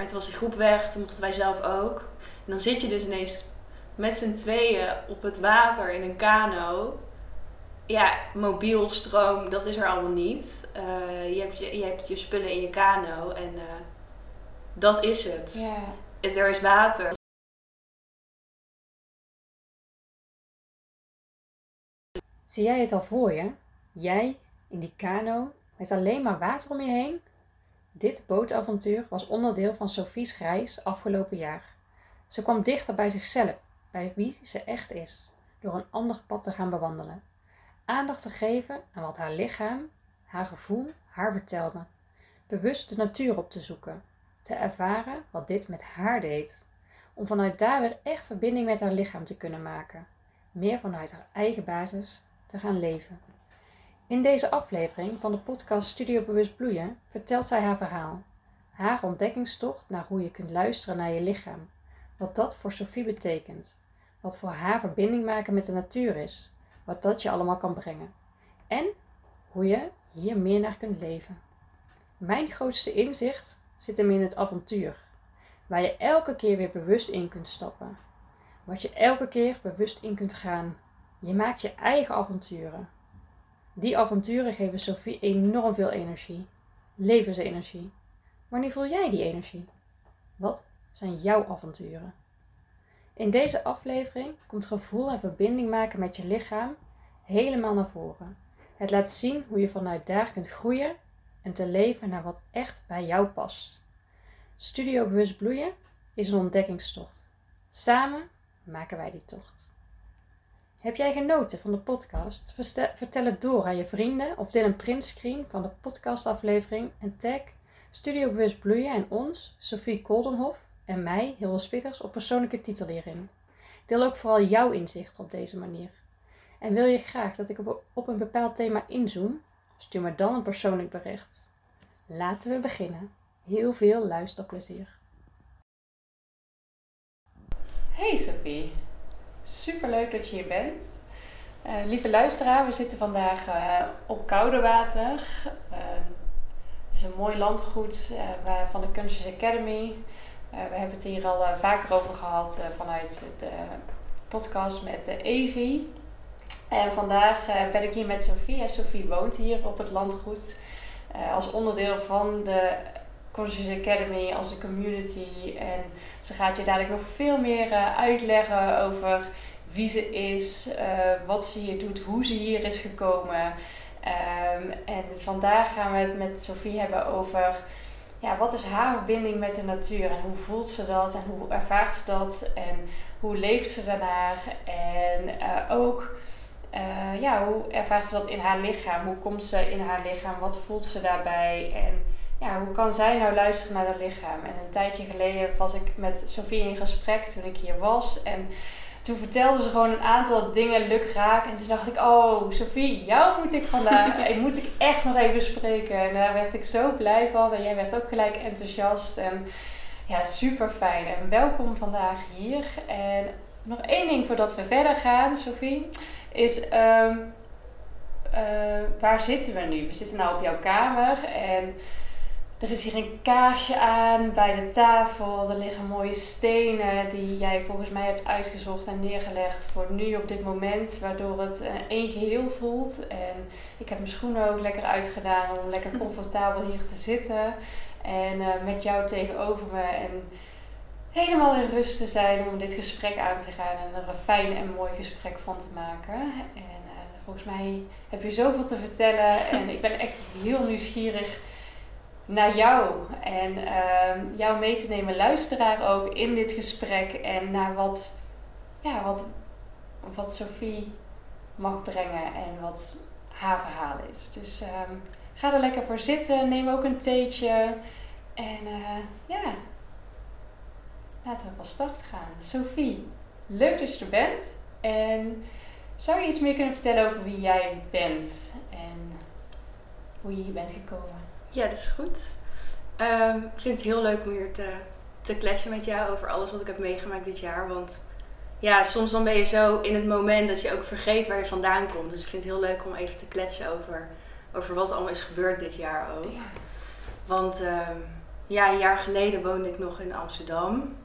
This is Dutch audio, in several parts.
Maar toen was die groep weg, toen mochten wij zelf ook. En dan zit je dus ineens met z'n tweeën op het water in een kano. Ja, mobiel, stroom, dat is er allemaal niet. Eh, je, hebt je, je hebt je spullen in je kano en eh, dat is het. Ja. En Er is water. Zie jij het al voor je? Jij in die kano met alleen maar water om je heen? Dit bootavontuur was onderdeel van Sophie's reis afgelopen jaar. Ze kwam dichter bij zichzelf, bij wie ze echt is, door een ander pad te gaan bewandelen. Aandacht te geven aan wat haar lichaam, haar gevoel haar vertelde. Bewust de natuur op te zoeken, te ervaren wat dit met haar deed. Om vanuit daar weer echt verbinding met haar lichaam te kunnen maken. Meer vanuit haar eigen basis te gaan leven. In deze aflevering van de podcast Studio Bewust Bloeien vertelt zij haar verhaal. Haar ontdekkingstocht naar hoe je kunt luisteren naar je lichaam. Wat dat voor Sophie betekent. Wat voor haar verbinding maken met de natuur is. Wat dat je allemaal kan brengen. En hoe je hier meer naar kunt leven. Mijn grootste inzicht zit hem in het avontuur. Waar je elke keer weer bewust in kunt stappen. Wat je elke keer bewust in kunt gaan. Je maakt je eigen avonturen. Die avonturen geven Sophie enorm veel energie. Levensenergie. Wanneer voel jij die energie? Wat zijn jouw avonturen? In deze aflevering komt gevoel en verbinding maken met je lichaam helemaal naar voren. Het laat zien hoe je vanuit daar kunt groeien en te leven naar wat echt bij jou past. Studio Bewust Bloeien is een ontdekkingstocht. Samen maken wij die tocht. Heb jij genoten van de podcast? Vertel het door aan je vrienden of deel een printscreen van de podcastaflevering en tag Studio Bewust Bloeien en ons, Sophie Koldenhof en mij, Hilde Spitters, op persoonlijke titel hierin. Deel ook vooral jouw inzichten op deze manier. En wil je graag dat ik op een bepaald thema inzoom? Stuur me dan een persoonlijk bericht. Laten we beginnen. Heel veel luisterplezier. Hey Sophie, superleuk dat je hier bent. Eh, lieve luisteraar, we zitten vandaag eh, op koude water. Eh, het is een mooi landgoed van de Conscious Academy. We hebben het hier al vaker over gehad eh, vanuit de podcast met Evie. En vandaag ben ik hier met Sophie. Sophie woont hier op het landgoed als onderdeel van de Conscious Academy, als een community. En ze gaat je dadelijk nog veel meer eh, uitleggen over wie ze is, eh, wat ze hier doet, hoe ze hier is gekomen. Ehm, en vandaag gaan we het met Sophie hebben over ja, wat is haar verbinding met de natuur? En hoe voelt ze dat? En hoe ervaart ze dat? En hoe leeft ze daarnaar? En eh, ook ja, hoe ervaart ze dat in haar lichaam, hoe komt ze in haar lichaam, wat voelt ze daarbij? En ja, hoe kan zij nou luisteren naar haar lichaam. En een tijdje geleden was ik met Sophie in gesprek toen ik hier was en toen vertelde ze gewoon een aantal dingen lukraak. En toen dacht ik, oh Sophie, jou moet ik vandaag, ik moet ik echt nog even spreken. En daar werd ik zo blij van. En jij werd ook gelijk enthousiast. En ja, super fijn. En welkom vandaag hier. En nog één ding voordat we verder gaan, Sophie, is ehm, eh, waar zitten we nu? We zitten nou op jouw kamer en er is hier een kaarsje aan bij de tafel. Er liggen mooie stenen die jij volgens mij hebt uitgezocht en neergelegd voor nu op dit moment. Waardoor het eh, één geheel voelt. En ik heb mijn schoenen ook lekker uitgedaan om lekker comfortabel hier te zitten. En eh, met jou tegenover me. En helemaal in rust te zijn om dit gesprek aan te gaan. En er een fijn en mooi gesprek van te maken. En eh, volgens mij heb je zoveel te vertellen. En ik ben echt heel nieuwsgierig naar jou en ehm, jou mee te nemen, luisteraar ook in dit gesprek en naar wat, ja, wat, wat Sophie mag brengen en wat haar verhaal is. Dus ehm, ga er lekker voor zitten, neem ook een theetje en eh, ja, laten we van start gaan. Sophie, leuk dat je er bent en zou je iets meer kunnen vertellen over wie jij bent en hoe je hier bent gekomen? Ja, dat is goed. Ehm, ik vind het heel leuk om hier te, te kletsen met jou over alles wat ik heb meegemaakt dit jaar. Want ja, soms dan ben je zo in het moment dat je ook vergeet waar je vandaan komt. Dus ik vind het heel leuk om even te kletsen over, over wat allemaal is gebeurd dit jaar ook. Ja. Want ehm, ja, een jaar geleden woonde ik nog in Amsterdam.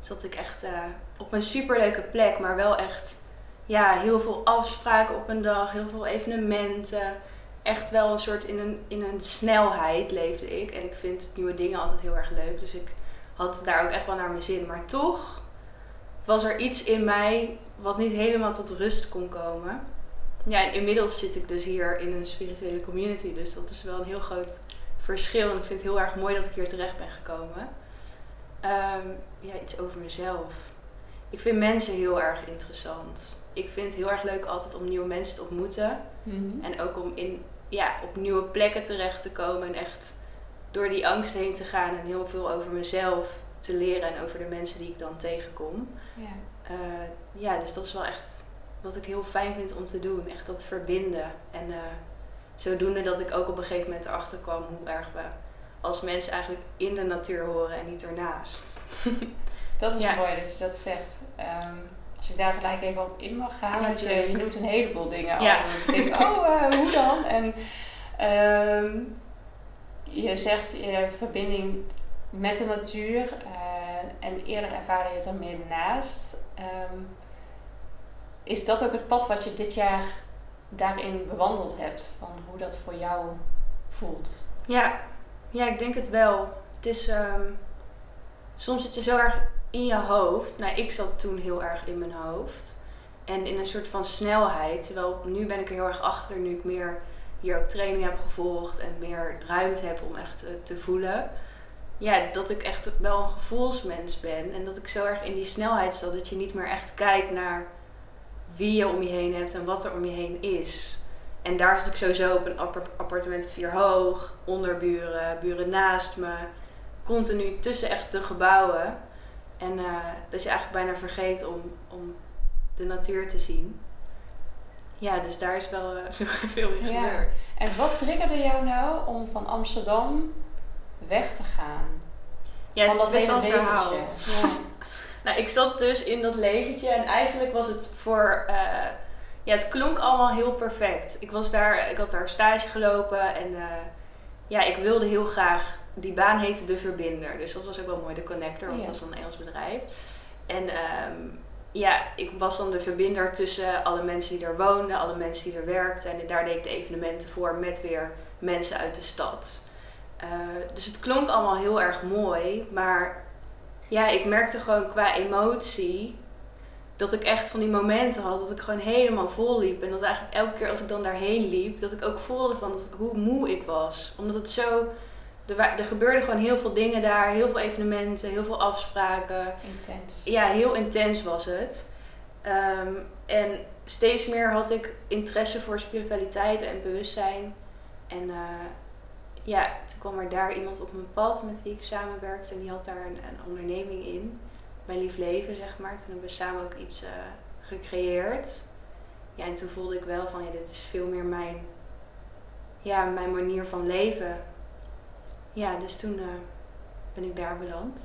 Zat ik echt eh, op een superleuke plek, maar wel echt ja, heel veel afspraken op een dag, heel veel evenementen. Echt wel een soort in een, in een snelheid leefde ik. En ik vind nieuwe dingen altijd heel erg leuk. Dus ik had daar ook echt wel naar mijn zin. Maar toch was er iets in mij wat niet helemaal tot rust kon komen. Ja, en inmiddels zit ik dus hier in een spirituele community. Dus dat is wel een heel groot verschil. En ik vind het heel erg mooi dat ik hier terecht ben gekomen. Ehm, ja, iets over mezelf. Ik vind mensen heel erg interessant. Ik vind het heel erg leuk altijd om nieuwe mensen te ontmoeten. Mhm. En ook om in, ja, op nieuwe plekken terecht te komen. En echt door die angst heen te gaan. En heel veel over mezelf te leren. En over de mensen die ik dan tegenkom. Ja. Eh, ja, dus dat is wel echt wat ik heel fijn vind om te doen. Echt dat verbinden. En eh, zodoende dat ik ook op een gegeven moment erachter kwam hoe erg we als mensen eigenlijk in de natuur horen en niet ernaast. Dat is Ja. mooi dat je dat zegt. Ehm, als ik daar gelijk even op in mag gaan, want je, je noemt een heleboel dingen al. Ja. Dus ik denk, oh, eh, hoe dan? En ehm, je zegt je verbinding met de natuur eh, en eerder ervaarde je het er meer naast. Ehm, is dat ook het pad wat je dit jaar daarin bewandeld hebt? Van hoe dat voor jou voelt? Ja, ja ik denk het wel. Het is, ehm, soms zit je zo erg in je hoofd. Nou, ik zat toen heel erg in mijn hoofd. En in een soort van snelheid. Terwijl nu ben ik er heel erg achter, nu ik meer hier ook training heb gevolgd en meer ruimte heb om echt eh, te voelen. Ja, dat ik echt wel een gevoelsmens ben. En dat ik zo erg in die snelheid zat dat je niet meer echt kijkt naar wie je om je heen hebt en wat er om je heen is. En daar zat ik sowieso op een appar- appartement vier hoog, onderburen, buren naast me. Continu tussen echt de gebouwen. En eh, dat je eigenlijk bijna vergeet om, om de natuur te zien. Ja, dus daar is wel eh, veel in Ja. gebeurd. En wat triggerde jou nou om van Amsterdam weg te gaan? Ja, het van is best wel een verhaal. Ja. Nou, ik zat dus in dat leventje en eigenlijk was het voor. eh, ja, het klonk allemaal heel perfect. Ik was daar, ik had daar stage gelopen en ja, ik wilde heel graag. Die baan heette De Verbinder, dus dat was ook wel mooi, de Connector, want Ja. dat was een Engels bedrijf. En ehm, ja, ik was dan de verbinder tussen alle mensen die er woonden, alle mensen die er werkten. En daar deed ik de evenementen voor met weer mensen uit de stad. Eh, dus het klonk allemaal heel erg mooi, maar ja, ik merkte gewoon qua emotie dat ik echt van die momenten had dat ik gewoon helemaal vol liep. En dat eigenlijk elke keer als ik dan daarheen liep, dat ik ook voelde van dat, hoe moe ik was. Omdat het zo, er, er gebeurden gewoon heel veel dingen daar, heel veel evenementen, heel veel afspraken. Intens. Ja, heel intens was het. Ehm, en steeds meer had ik interesse voor spiritualiteit en bewustzijn. En eh, ja, toen kwam er daar iemand op mijn pad met wie ik samenwerkte. En die had daar een, een onderneming in. Bij Lief Leven, zeg maar. Toen hebben we samen ook iets eh, gecreëerd. Ja, en toen voelde ik wel van, ja, dit is veel meer mijn, ja, mijn manier van leven. Ja, dus toen eh, ben ik daar beland.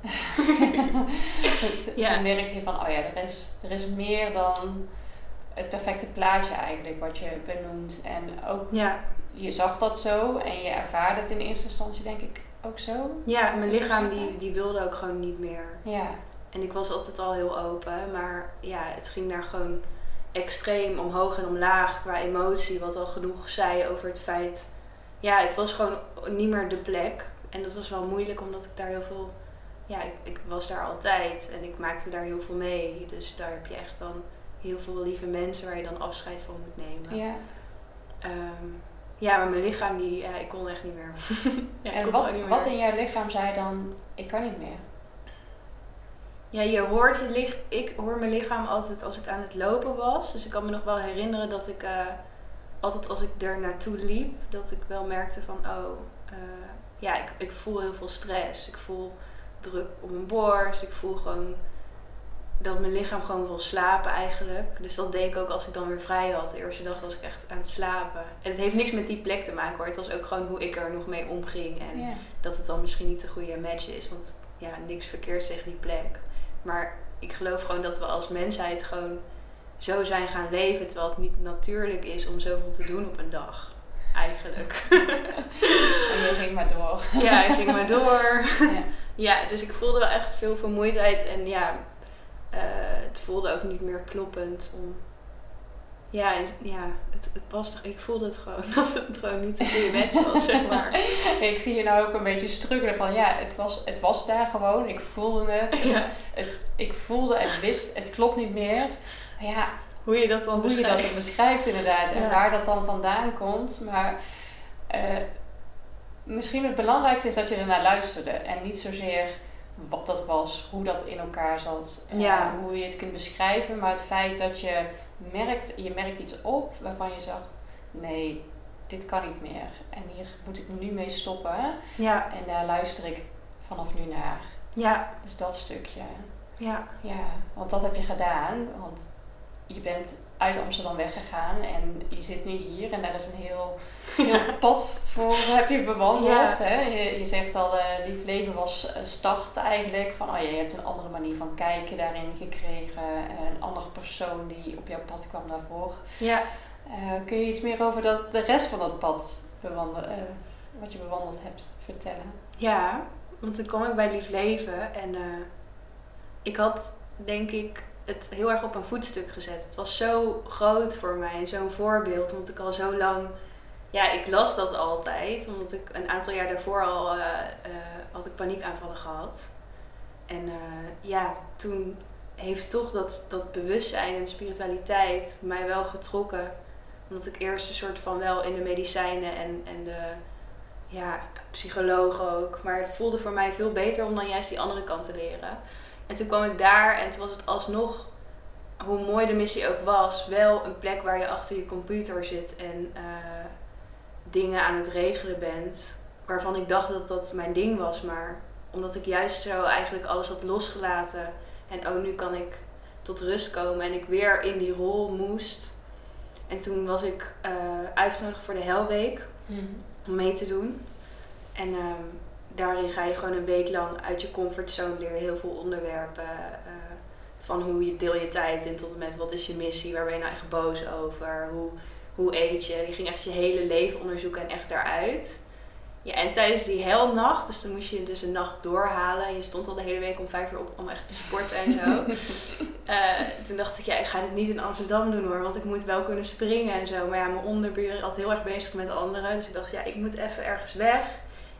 Toen merkte je van, oh ja, er is, er is meer dan het perfecte plaatje eigenlijk wat je benoemt. En ook, Ja, je zag dat zo en je ervaarde het in eerste instantie denk ik ook zo. Ja, mijn lichaam die, die wilde ook gewoon niet meer. Ja, En ik was altijd al heel open, maar ja, het ging daar gewoon extreem omhoog en omlaag qua emotie. Wat al genoeg zei over het feit, ja, het was gewoon niet meer de plek. En dat was wel moeilijk, omdat ik daar heel veel, ja, ik, ik was daar altijd en ik maakte daar heel veel mee. Dus daar heb je echt dan heel veel lieve mensen waar je dan afscheid van moet nemen. ja. Ehm, ja, maar mijn lichaam, die, ja, ik kon echt niet meer. ja, en wat, wat in jouw lichaam zei dan, ik kan niet meer? Ja, je hoort je lich ik hoor mijn lichaam altijd als ik aan het lopen was. Dus ik kan me nog wel herinneren dat ik eh, altijd als ik er naartoe liep, dat ik wel merkte van oh, eh, ja, ik, ik voel heel veel stress. Ik voel druk op mijn borst. Ik voel gewoon dat mijn lichaam gewoon wil slapen eigenlijk. Dus dat deed ik ook als ik dan weer vrij had. De eerste dag was ik echt aan het slapen. En het heeft niks met die plek te maken hoor. Het was ook gewoon hoe ik er nog mee omging. En dat het dan misschien niet de goede match is. Want ja, niks verkeerd tegen die plek. Maar ik geloof gewoon dat we als mensheid gewoon zo zijn gaan leven. Terwijl het niet natuurlijk is om zoveel te doen op een dag. Eigenlijk. en je ging maar door. ja, ik ging maar door. Ja. Ja, dus ik voelde wel echt veel vermoeidheid. En ja, eh, het voelde ook niet meer kloppend om... Ja, ja het, het past, ik voelde het gewoon dat het gewoon niet een goede match was, zeg maar. ik zie je nou ook een beetje struggelen van ja, het was, het was daar gewoon. Ik voelde het. Ja, het ik voelde en wist, het klopt niet meer. Maar ja, hoe je dat dan hoe je dat beschrijft. beschrijft inderdaad. En Ja. waar dat dan vandaan komt. Maar eh, misschien het belangrijkste is dat je ernaar luisterde. En niet zozeer wat dat was, hoe dat in elkaar zat. eh, Ja. hoe je het kunt beschrijven. Maar het feit dat je merkt, je merkt iets op waarvan je zegt... Nee, dit kan niet meer. En hier moet ik nu mee stoppen. Ja, En daar luister ik vanaf nu naar. ja, Dus dat stukje. ja, Ja, want dat heb je gedaan. Want je bent uit Amsterdam weggegaan en je zit nu hier en daar is een heel, heel pad voor heb je bewandeld. Ja. Hè? Je, je zegt al, eh lief leven was eh, start eigenlijk van, oh je hebt een andere manier van kijken daarin gekregen. eh, Een andere persoon die op jouw pad kwam daarvoor. ja. Eh, kun je iets meer over dat, de rest van dat pad bewandelen, eh, wat je bewandeld hebt, vertellen? Ja, want toen kwam ik bij Lief Leven en eh, ik had denk ik het heel erg op een voetstuk gezet. Het was zo groot voor mij zo'n voorbeeld, omdat ik al zo lang, ja, ik las dat altijd, omdat ik een aantal jaar daarvoor al eh, eh, had ik paniekaanvallen gehad. En eh, ja, toen heeft toch dat, dat bewustzijn en spiritualiteit mij wel getrokken. Omdat ik eerst een soort van wel in de medicijnen en, en de ja, psycholoog ook. Maar het voelde voor mij veel beter om dan juist die andere kant te leren. En toen kwam ik daar en toen was het alsnog, hoe mooi de missie ook was, wel een plek waar je achter je computer zit en eh, dingen aan het regelen bent. Waarvan ik dacht dat dat mijn ding was, maar omdat ik juist zo eigenlijk alles had losgelaten. En oh, nu kan ik tot rust komen en ik weer in die rol moest. En toen was ik eh, uitgenodigd voor de Helweek om mee te doen. En ehm, daarin ga je gewoon een week lang uit je comfortzone leren heel veel onderwerpen. eh, van hoe je deel je tijd in tot en met wat is je missie, waar ben je nou echt boos over, hoe, hoe eet je. Je ging echt je hele leven onderzoeken en echt daaruit. Ja, en tijdens die helnacht, dus dan moest je dus een nacht doorhalen. Je stond al de hele week om vijf uur op om echt te sporten en zo. Eh, toen dacht ik, ja, ik ga dit niet in Amsterdam doen hoor, want ik moet wel kunnen springen en zo. Maar ja, mijn onderburen altijd heel erg bezig met anderen. Dus ik dacht, ja, ik moet even ergens weg.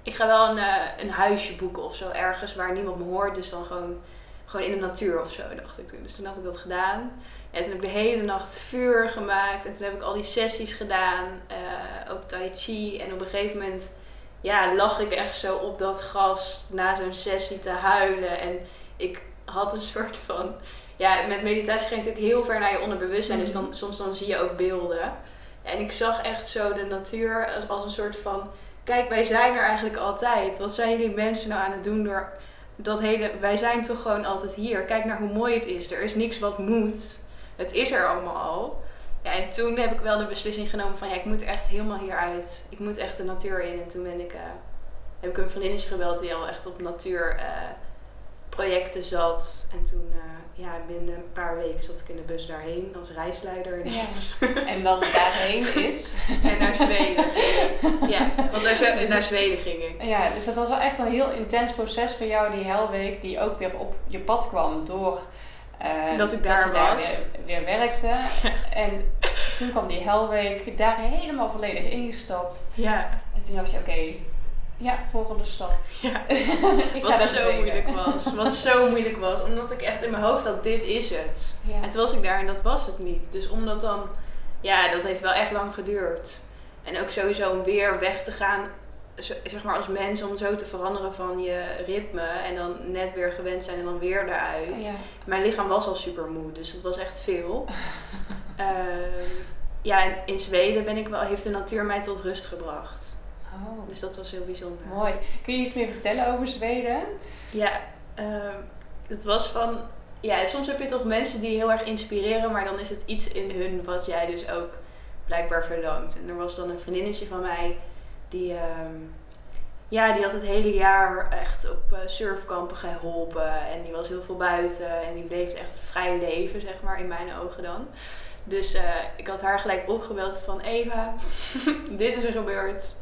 Ik ga wel een, eh, een huisje boeken of zo, ergens waar niemand me hoort. Dus dan gewoon, gewoon in de natuur of zo, dacht ik toen. Dus toen had ik dat gedaan. En toen heb ik de hele nacht vuur gemaakt. En toen heb ik al die sessies gedaan, eh, ook tai chi. En op een gegeven moment ja, lag ik echt zo op dat gras na zo'n sessie te huilen. En ik had een soort van ja, met meditatie ga je natuurlijk heel ver naar je onderbewustzijn. Dus dan, soms dan zie je ook beelden. En ik zag echt zo de natuur als, als een soort van... Kijk, wij zijn er eigenlijk altijd. Wat zijn jullie mensen nou aan het doen door dat hele... Wij zijn toch gewoon altijd hier. Kijk naar hoe mooi het is. Er is niks wat moet. Het is er allemaal al. Ja, en toen heb ik wel de beslissing genomen van... Ja, ik moet echt helemaal hieruit. Ik moet echt de natuur in. En toen ben ik... eh, heb ik een vriendinnetje gebeld die al echt op natuur... eh, projecten zat. En toen, eh, ja, binnen een paar weken zat ik in de bus daarheen als reisleider. En dan daarheen is. en naar Zweden ging ik. Ja, want naar, Zwe- naar Zweden ging ik. Ja, dus dat was wel echt een heel intens proces voor jou, die helweek, die ook weer op je pad kwam door eh, Dat ik daar je was. weer, weer werkte. En toen kwam die helweek, daar helemaal volledig ingestapt. Ja, En toen dacht je, oké, ja, volgende stap. ja. ik Wat zo moeilijk was. Wat zo moeilijk was. Omdat ik echt in mijn hoofd had, dit is het. Ja. En toen was ik daar en dat was het niet. Dus omdat dan, ja, dat heeft wel echt lang geduurd. En ook sowieso om weer weg te gaan, zeg maar als mens, om zo te veranderen van je ritme. En dan net weer gewend zijn en dan weer eruit. Ja. Mijn lichaam was al super moe, dus dat was echt veel. Ehm, ja, en in Zweden ben ik wel, heeft de natuur mij tot rust gebracht. Oh, Dus dat was heel bijzonder. mooi. Kun je iets meer vertellen over Zweden? Ja, ehm, het was van. Ja, soms heb je toch mensen die heel erg inspireren, maar dan is het iets in hun wat jij dus ook blijkbaar verlangt. En er was dan een vriendinnetje van mij die. ehm, ja, die had het hele jaar echt op eh, surfkampen geholpen. En die was heel veel buiten. En die leefde echt een vrij leven, zeg maar, in mijn ogen dan. Dus eh, ik had haar gelijk opgebeld van Eva, dit is er gebeurd.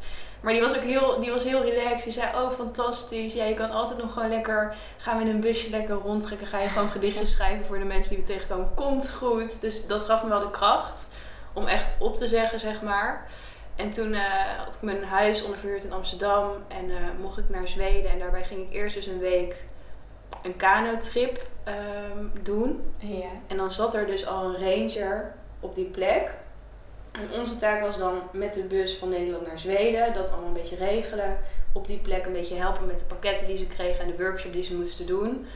Maar die was ook heel, die was heel relaxed. Die zei, oh fantastisch. Ja, je kan altijd nog gewoon lekker, gaan we in een busje lekker rondtrekken. Ga je gewoon gedichtjes schrijven voor de mensen die we tegenkomen. Komt goed. Dus dat gaf me wel de kracht om echt op te zeggen, zeg maar. En toen uh, had ik mijn huis onderverhuurd in Amsterdam en uh, mocht ik naar Zweden. En daarbij ging ik eerst dus een week een kanotrip um, doen. Ja. En dan zat er dus al een ranger op die plek. En onze taak was dan met de bus van Nederland naar Zweden, dat allemaal een beetje regelen. Op die plek een beetje helpen met de pakketten die ze kregen en de workshop die ze moesten doen.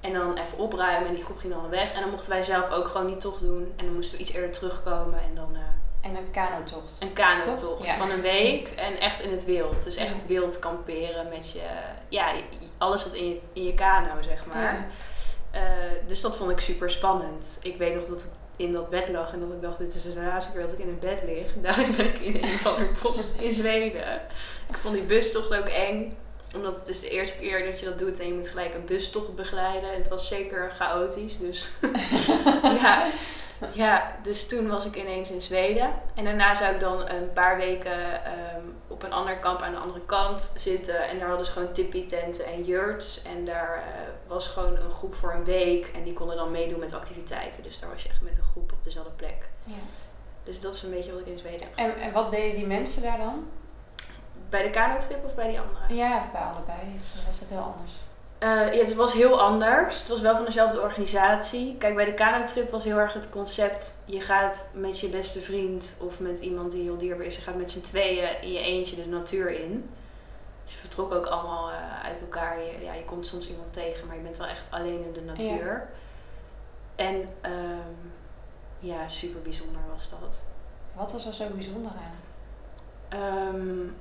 En dan even opruimen en die groep ging dan weg. En dan mochten wij zelf ook gewoon niet toch doen. En dan moesten we iets eerder terugkomen en dan... Uh, en een kanotocht. Een kanotocht ja. van een week en echt in het wild. Dus echt wild kamperen met je... Ja, alles wat in je, in je kano, zeg maar. Ja. Uh, dus dat vond ik super spannend. Ik weet nog dat ik in dat bed lag en dat ik dacht, dit is de laatste keer dat ik in een bed lig. Daarom ben ik in een van de bos in Zweden. Ik vond die bustocht ook eng omdat het is de eerste keer dat je dat doet en je moet gelijk een bustocht begeleiden. En het was zeker chaotisch. Dus ja, ja, dus toen was ik ineens in Zweden. En daarna zou ik dan een paar weken um, op een ander kamp aan de andere kant zitten. En daar hadden ze gewoon tippie-tenten en yurts. En daar uh, was gewoon een groep voor een week. En die konden dan meedoen met activiteiten. Dus daar was je echt met een groep op dezelfde plek. Ja. Dus dat is een beetje wat ik in Zweden heb en, en wat deden die mensen daar dan? Bij de kanotrip of bij die andere? Ja, bij allebei. Dan was het heel anders. Uh, ja, het was heel anders. Het was wel van dezelfde organisatie. Kijk, bij de kanotrip was heel erg het concept... je gaat met je beste vriend of met iemand die heel dierbaar is... je gaat met z'n tweeën in je eentje de natuur in. Ze dus vertrokken ook allemaal uh, uit elkaar. Je, ja, je komt soms iemand tegen, maar je bent wel echt alleen in de natuur. Ja. En um, ja, super bijzonder was dat. Wat was er zo bijzonder aan? Um,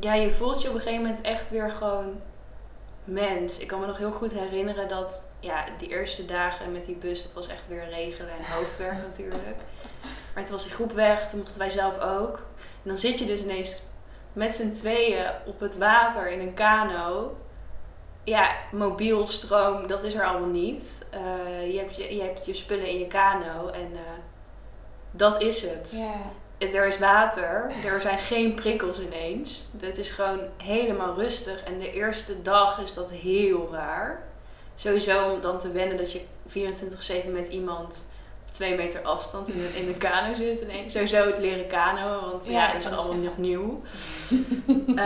ja, je voelt je op een gegeven moment echt weer gewoon mens. Ik kan me nog heel goed herinneren dat ja, die eerste dagen met die bus, dat was echt weer regelen en hoofdwerk natuurlijk. Maar toen was die groep weg, toen mochten wij zelf ook. En dan zit je dus ineens met z'n tweeën op het water in een kano. Ja, mobiel stroom, dat is er allemaal niet. Uh, je, hebt je, je spullen in je kano en uh, dat is het. Er is water, er zijn geen prikkels ineens. Het is gewoon helemaal rustig. En de eerste dag is dat heel raar. Sowieso om dan te wennen dat je 24-7 met iemand op twee meter afstand in een, in een kano zit. En sowieso het leren kano, want ja, ja dat is allemaal nog nieuw. uh,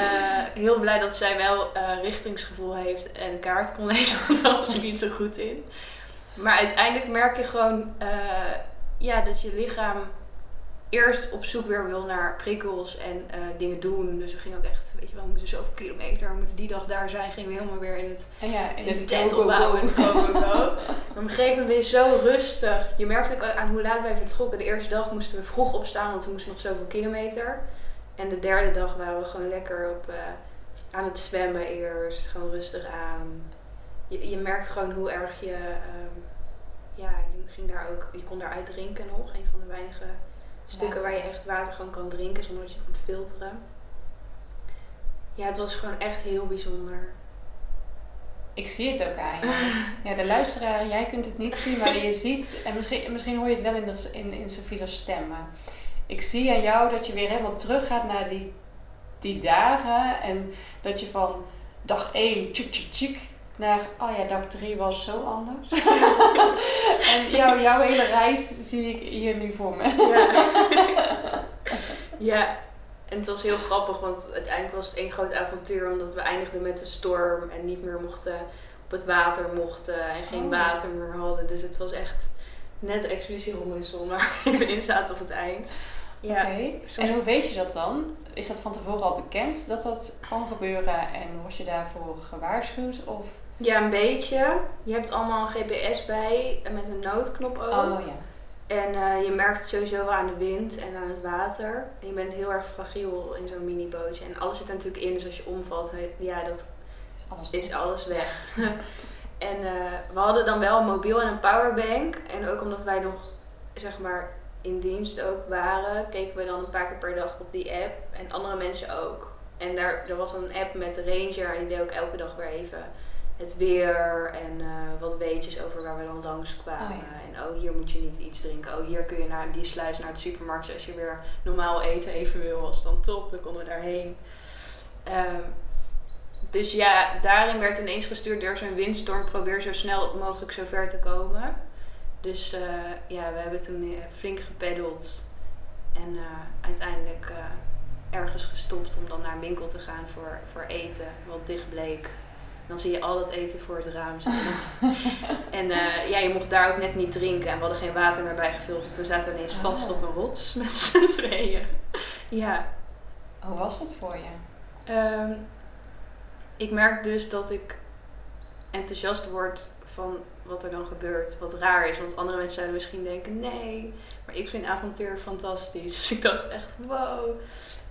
heel blij dat zij wel uh, richtingsgevoel heeft en kaart kon lezen, want daar was ze niet zo goed in. Maar uiteindelijk merk je gewoon uh, ja, dat je lichaam eerst op zoek weer wil naar prikkels en uh, dingen doen. Dus we gingen ook echt, weet je wel, we moeten zoveel kilometer, we moeten die dag daar zijn. Gingen we helemaal weer in het, ja, in, het tent opbouwen en go, go, go. op een gegeven moment ben je zo rustig. Je merkt ook aan hoe laat wij vertrokken. De eerste dag moesten we vroeg opstaan, want we moesten nog zoveel kilometer. En de derde dag waren we gewoon lekker op, uh, aan het zwemmen eerst. Gewoon rustig aan. Je, je merkt gewoon hoe erg je... Um, ja, je, ging daar ook, je kon daar uitdrinken nog. Een van de weinige Stukken waar je echt water gewoon kan drinken zonder dat je moet filteren. Ja, het was gewoon echt heel bijzonder. Ik zie het ook aan je. Ja, de luisteraar, jij kunt het niet zien, maar je ziet, en misschien, misschien hoor je het wel in, de, in, in Sofie's stemmen. Ik zie aan jou dat je weer helemaal terug gaat naar die, die dagen en dat je van dag 1 tjik tjik tjik naar, oh ja, dag 3 was zo anders. en jou, jouw hele reis zie ik hier nu voor me. ja. ja, en het was heel grappig, want uiteindelijk was het één groot avontuur, omdat we eindigden met een storm en niet meer mochten op het water mochten en geen oh. water meer hadden. Dus het was echt net expeditie Robinson, maar even in zaten op het eind. Ja, okay. En hoe weet je dat dan? Is dat van tevoren al bekend dat dat kan gebeuren en word je daarvoor gewaarschuwd? Of? Ja, een beetje. Je hebt allemaal een GPS bij met een noodknop ook. Oh ja. En uh, je merkt het sowieso wel aan de wind en aan het water. En je bent heel erg fragiel in zo'n minibootje. En alles zit er natuurlijk in, dus als je omvalt, ja, dat is alles, is alles weg. en uh, we hadden dan wel een mobiel en een powerbank. En ook omdat wij nog, zeg maar, in dienst ook waren, keken we dan een paar keer per dag op die app. En andere mensen ook. En daar, er was een app met de Ranger en die deed ook elke dag weer even het weer en eh, wat weetjes over waar we dan langs kwamen. Oh, ja. En oh, hier moet je niet iets drinken. Oh, hier kun je naar die sluis naar het supermarkt als je weer normaal eten even wil. Was dan top, dan konden we daarheen. Ehm, dus ja, daarin werd ineens gestuurd, is een windstorm, probeer zo snel mogelijk zo ver te komen. Dus eh, ja, we hebben toen eh, flink gepeddeld en uiteindelijk ergens gestopt om dan naar een winkel te gaan voor, voor eten, wat dicht bleek. Dan zie je al het eten voor het raam staan. en eh, ja, je mocht daar ook net niet drinken en we hadden geen water meer bijgevuld. Dus toen zaten we ineens vast Oh. op een rots met z'n tweeën. ja, Hoe was dat voor je? Ehm, ik merk dus dat ik enthousiast word van wat er dan gebeurt. Wat raar is, want andere mensen zouden misschien denken: nee, maar ik vind avontuur fantastisch. Dus ik dacht echt: wow.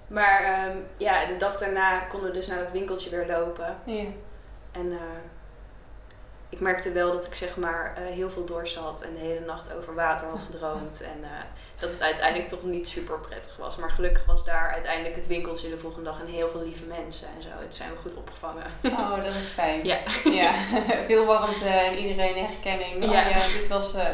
Maar ehm, ja, de dag daarna konden we dus naar dat winkeltje weer lopen. Ja. En eh, ik merkte wel dat ik zeg maar eh, heel veel had en de hele nacht over water had gedroomd. En eh, dat het uiteindelijk toch niet super prettig was. Maar gelukkig was daar uiteindelijk het winkeltje de volgende dag en heel veel lieve mensen en zo. Het zijn we goed opgevangen. Oh, dat is fijn. Ja. ja. Veel warmte en iedereen herkenning. Oh Ja. ja, dit was eh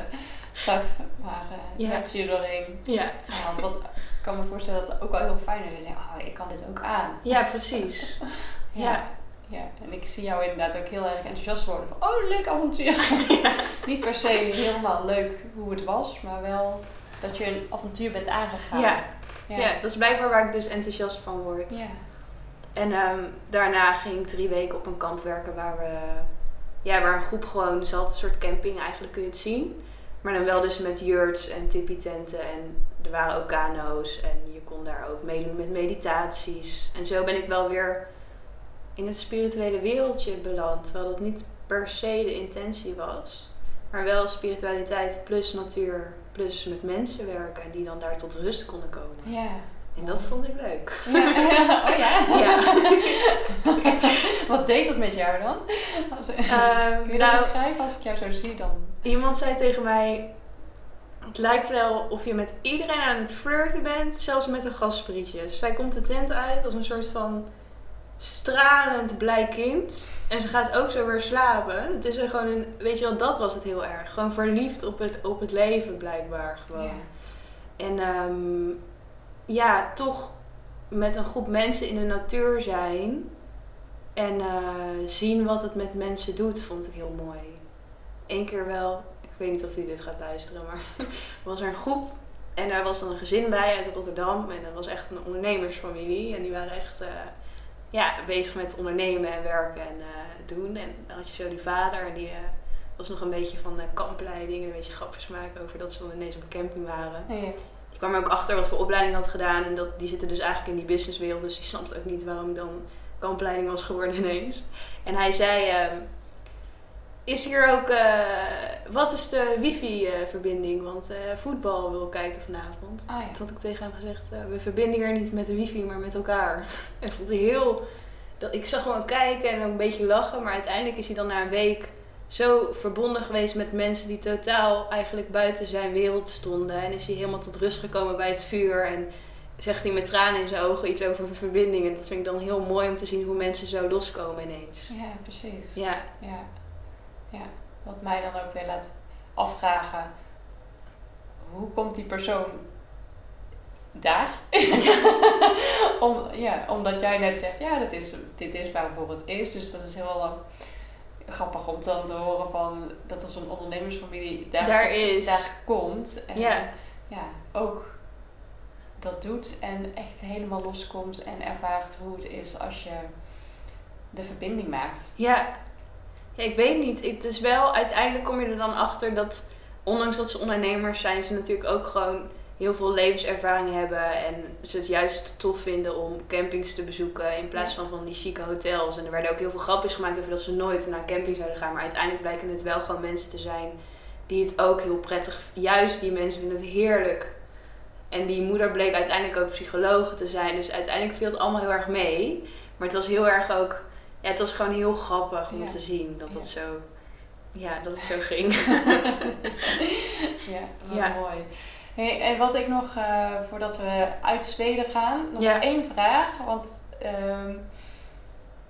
tough, maar Ja. hebt je er doorheen Ja, gehaald. Wat, ik kan me voorstellen dat het ook wel heel fijn is. Oh, ik kan dit ook aan. ja precies. Ja. Ja, en ik zie jou inderdaad ook heel erg enthousiast worden. Van, oh, leuk avontuur. Niet per se helemaal leuk hoe het was, maar wel dat je een avontuur bent aangegaan. Ja. ja. Ja, dat is blijkbaar waar ik dus enthousiast van word. Ja. En ehm, daarna ging ik drie weken op een kamp werken waar we, ja, waar een groep gewoon, een soort camping eigenlijk kun je het zien. Maar dan wel dus met yurts en tipi-tenten en er waren ook kano's en je kon daar ook meedoen met meditaties. En zo ben ik wel weer in het spirituele wereldje beland, terwijl dat niet per se de intentie was. Maar wel spiritualiteit plus natuur plus met mensen werken en die dan daar tot rust konden komen. Ja. En dat vond ik leuk. Ja. Oh ja? Ja. Wat deed dat met jou dan? Als- Ehm, Kun je dat nou, beschrijven als ik jou zo zie dan? Iemand zei tegen mij: Het lijkt wel of je met iedereen aan het flirten bent, zelfs met de gasprietjes. Zij komt de tent uit als een soort van stralend blij kind. En ze gaat ook zo weer slapen. Het is er gewoon een, weet je wel, dat was het heel erg. Gewoon verliefd op het, op het leven, blijkbaar gewoon. Ja. En ehm, ja, toch met een groep mensen in de natuur zijn en eh, zien wat het met mensen doet, vond ik heel mooi. Eén keer wel, ik weet niet of hij dit gaat luisteren, maar was er een groep en daar was dan een gezin bij uit Rotterdam en dat was echt een ondernemersfamilie en die waren echt eh, ja, bezig met ondernemen en werken en eh, doen. En dan had je zo die vader en die eh, was nog een beetje van eh, kampleiding en een beetje grapjes maken over dat ze dan ineens op een camping waren. Ja. Ik kwam er ook achter wat voor opleiding had gedaan. En dat, die zitten dus eigenlijk in die businesswereld. Dus die snapte ook niet waarom ik dan kampleiding was geworden ineens. En hij zei... is hier ook... eh, wat is de wifi-verbinding? Want eh, voetbal wil kijken vanavond. Ah, ja. Toen had ik tegen hem gezegd... eh, we verbinden hier niet met de wifi, maar met elkaar. en ik vond heel... Dat, ik zag gewoon kijken en ook een beetje lachen. Maar uiteindelijk is hij dan na een week zo verbonden geweest met mensen die totaal eigenlijk buiten zijn wereld stonden. En is hij helemaal tot rust gekomen bij het vuur. En zegt hij met tranen in zijn ogen iets over verbinding. En dat vind ik dan heel mooi om te zien hoe mensen zo loskomen ineens. ja, precies. Ja, Ja. Ja. Wat mij dan ook weer laat afvragen. Hoe komt die persoon daar? Om, ja, omdat jij net zegt, ja, dat is, dit is waarvoor het is. Dus dat is heel eh, grappig om dan te horen van dat er zo'n ondernemersfamilie daar, Daar toch- is. daar komt. En Ja. ja, ook dat doet en echt helemaal loskomt en ervaart hoe het is als je de verbinding maakt. ja. Ja, ik weet niet. Het is wel, uiteindelijk kom je er dan achter dat, ondanks dat ze ondernemers zijn, ze natuurlijk ook gewoon heel veel levenservaring hebben. En ze het juist tof vinden om campings te bezoeken in plaats van van die chique hotels. En er werden ook heel veel grapjes gemaakt over dat ze nooit naar camping zouden gaan. Maar uiteindelijk blijken het wel gewoon mensen te zijn die het ook heel prettig, juist die mensen vinden het heerlijk. En die moeder bleek uiteindelijk ook psycholoog te zijn. Dus uiteindelijk viel het allemaal heel erg mee. Maar het was heel erg ook, ja, het was gewoon heel grappig om Ja. te zien dat dat Ja. zo, ja, dat het zo ging. Ja, wat Ja. mooi. Hey, en wat ik nog, eh, voordat we uit Zweden gaan, nog één vraag. Want ehm,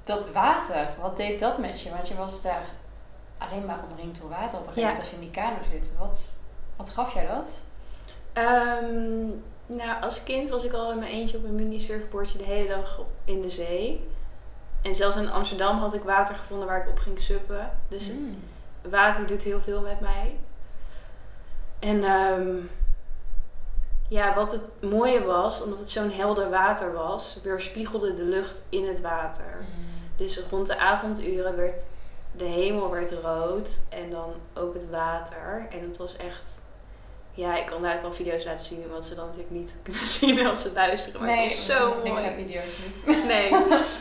dat water, wat deed dat met je? Want je was daar alleen maar omringd door water op een gegeven Ja. moment als je in die kano zit. Wat, wat gaf jij dat? Ehm, nou, als kind was ik al in mijn eentje op een mini surfboardje de hele dag in de zee. En zelfs in Amsterdam had ik water gevonden waar ik op ging suppen. Dus Mm. water doet heel veel met mij. En ehm, ja, wat het mooie was, omdat het zo'n helder water was, weerspiegelde de lucht in het water. Dus rond de avonduren werd de hemel werd rood en dan ook het water. En het was echt, ja, ik kan daar wel video's laten zien, wat ze dan natuurlijk niet kunnen zien als ze luisteren. Maar het was zo mooi. niks aan video's nu. Nee,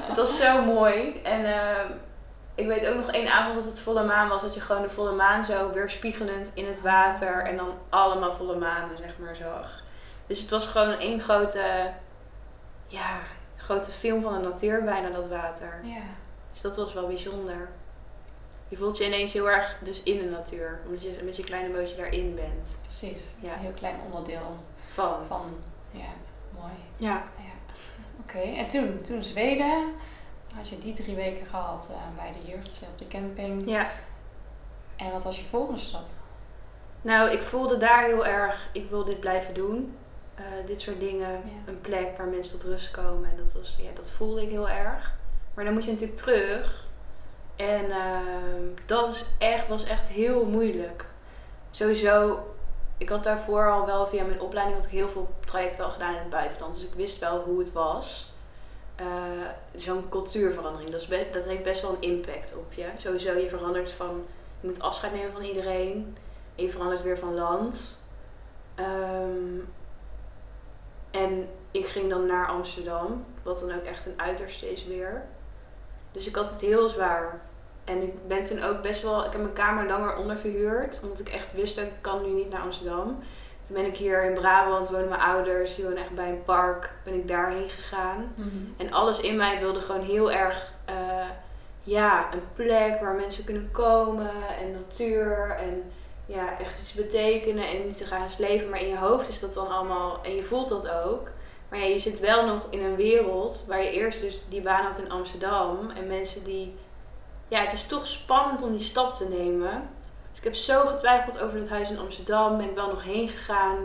het was zo mooi. En ehm, ik weet ook nog één avond dat het volle maan was. Dat je gewoon de volle maan zo weerspiegelend in het water. En dan allemaal volle manen, zeg maar, zag. Dus het was gewoon één grote, ja, grote film van de natuur bijna, dat water. Ja. Dus dat was wel bijzonder. Je voelt je ineens heel erg dus in de natuur. Omdat je met je kleine bootje daarin bent. Precies. Ja. Een heel klein onderdeel Van. van, ja, mooi. Ja. Ja. Oké, en toen, toen Zweden, had je die drie weken gehad eh, bij de jeugd op de camping. Ja. En wat was je volgende stap? Nou, ik voelde daar heel erg, ik wil dit blijven doen. Eh, dit soort dingen. Ja. Een plek waar mensen tot rust komen. En dat, was, ja, dat voelde ik heel erg. Maar dan moet je natuurlijk terug. En ehm, dat is echt, was echt heel moeilijk. Sowieso, ik had daarvoor al wel via mijn opleiding had ik heel veel trajecten al gedaan in het buitenland. Dus ik wist wel hoe het was. Eh, Zo'n cultuurverandering, dat, is dat heeft best wel een impact op je. Sowieso, je verandert van, je moet afscheid nemen van iedereen. En je verandert weer van land. Ehm, en ik ging dan naar Amsterdam, wat dan ook echt een uiterste is weer. Dus ik had het heel zwaar. En ik ben toen ook best wel, ik heb mijn kamer langer onderverhuurd, omdat ik echt wist dat ik kan nu niet naar Amsterdam. Toen ben ik hier in Brabant, wonen mijn ouders, die wonen echt bij een park, ben ik daarheen gegaan. En alles in mij wilde gewoon heel erg, eh, ja, een plek waar mensen kunnen komen en natuur en ja, echt iets betekenen en niet te gaan leven. Maar in je hoofd is dat dan allemaal, en je voelt dat ook. Maar ja, je zit wel nog in een wereld waar je eerst dus die baan had in Amsterdam en mensen die, ja, het is toch spannend om die stap te nemen. Dus ik heb zo getwijfeld over dat huis in Amsterdam, ben ik wel nog heen gegaan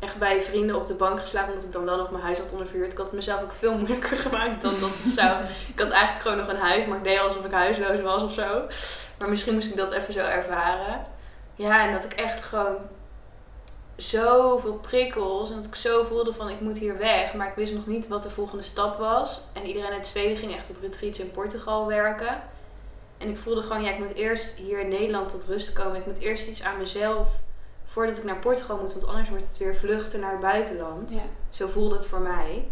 echt bij vrienden op de bank geslapen, omdat ik dan wel nog mijn huis had onderverhuurd. Ik had het mezelf ook veel moeilijker gemaakt dan dat het zou. Ik had eigenlijk gewoon nog een huis, maar ik deed alsof ik huisloos was of zo. Maar misschien moest ik dat even zo ervaren. Ja, en dat ik echt gewoon zoveel prikkels en dat ik zo voelde van ik moet hier weg. Maar ik wist nog niet wat de volgende stap was. En iedereen uit Zweden ging echt op retreats in Portugal werken. En ik voelde gewoon, ja, ik moet eerst hier in Nederland tot rust komen. Ik moet eerst iets aan mezelf voordat ik naar Portugal moet, want anders wordt het weer vluchten naar het buitenland. Ja. Zo voelde het voor mij.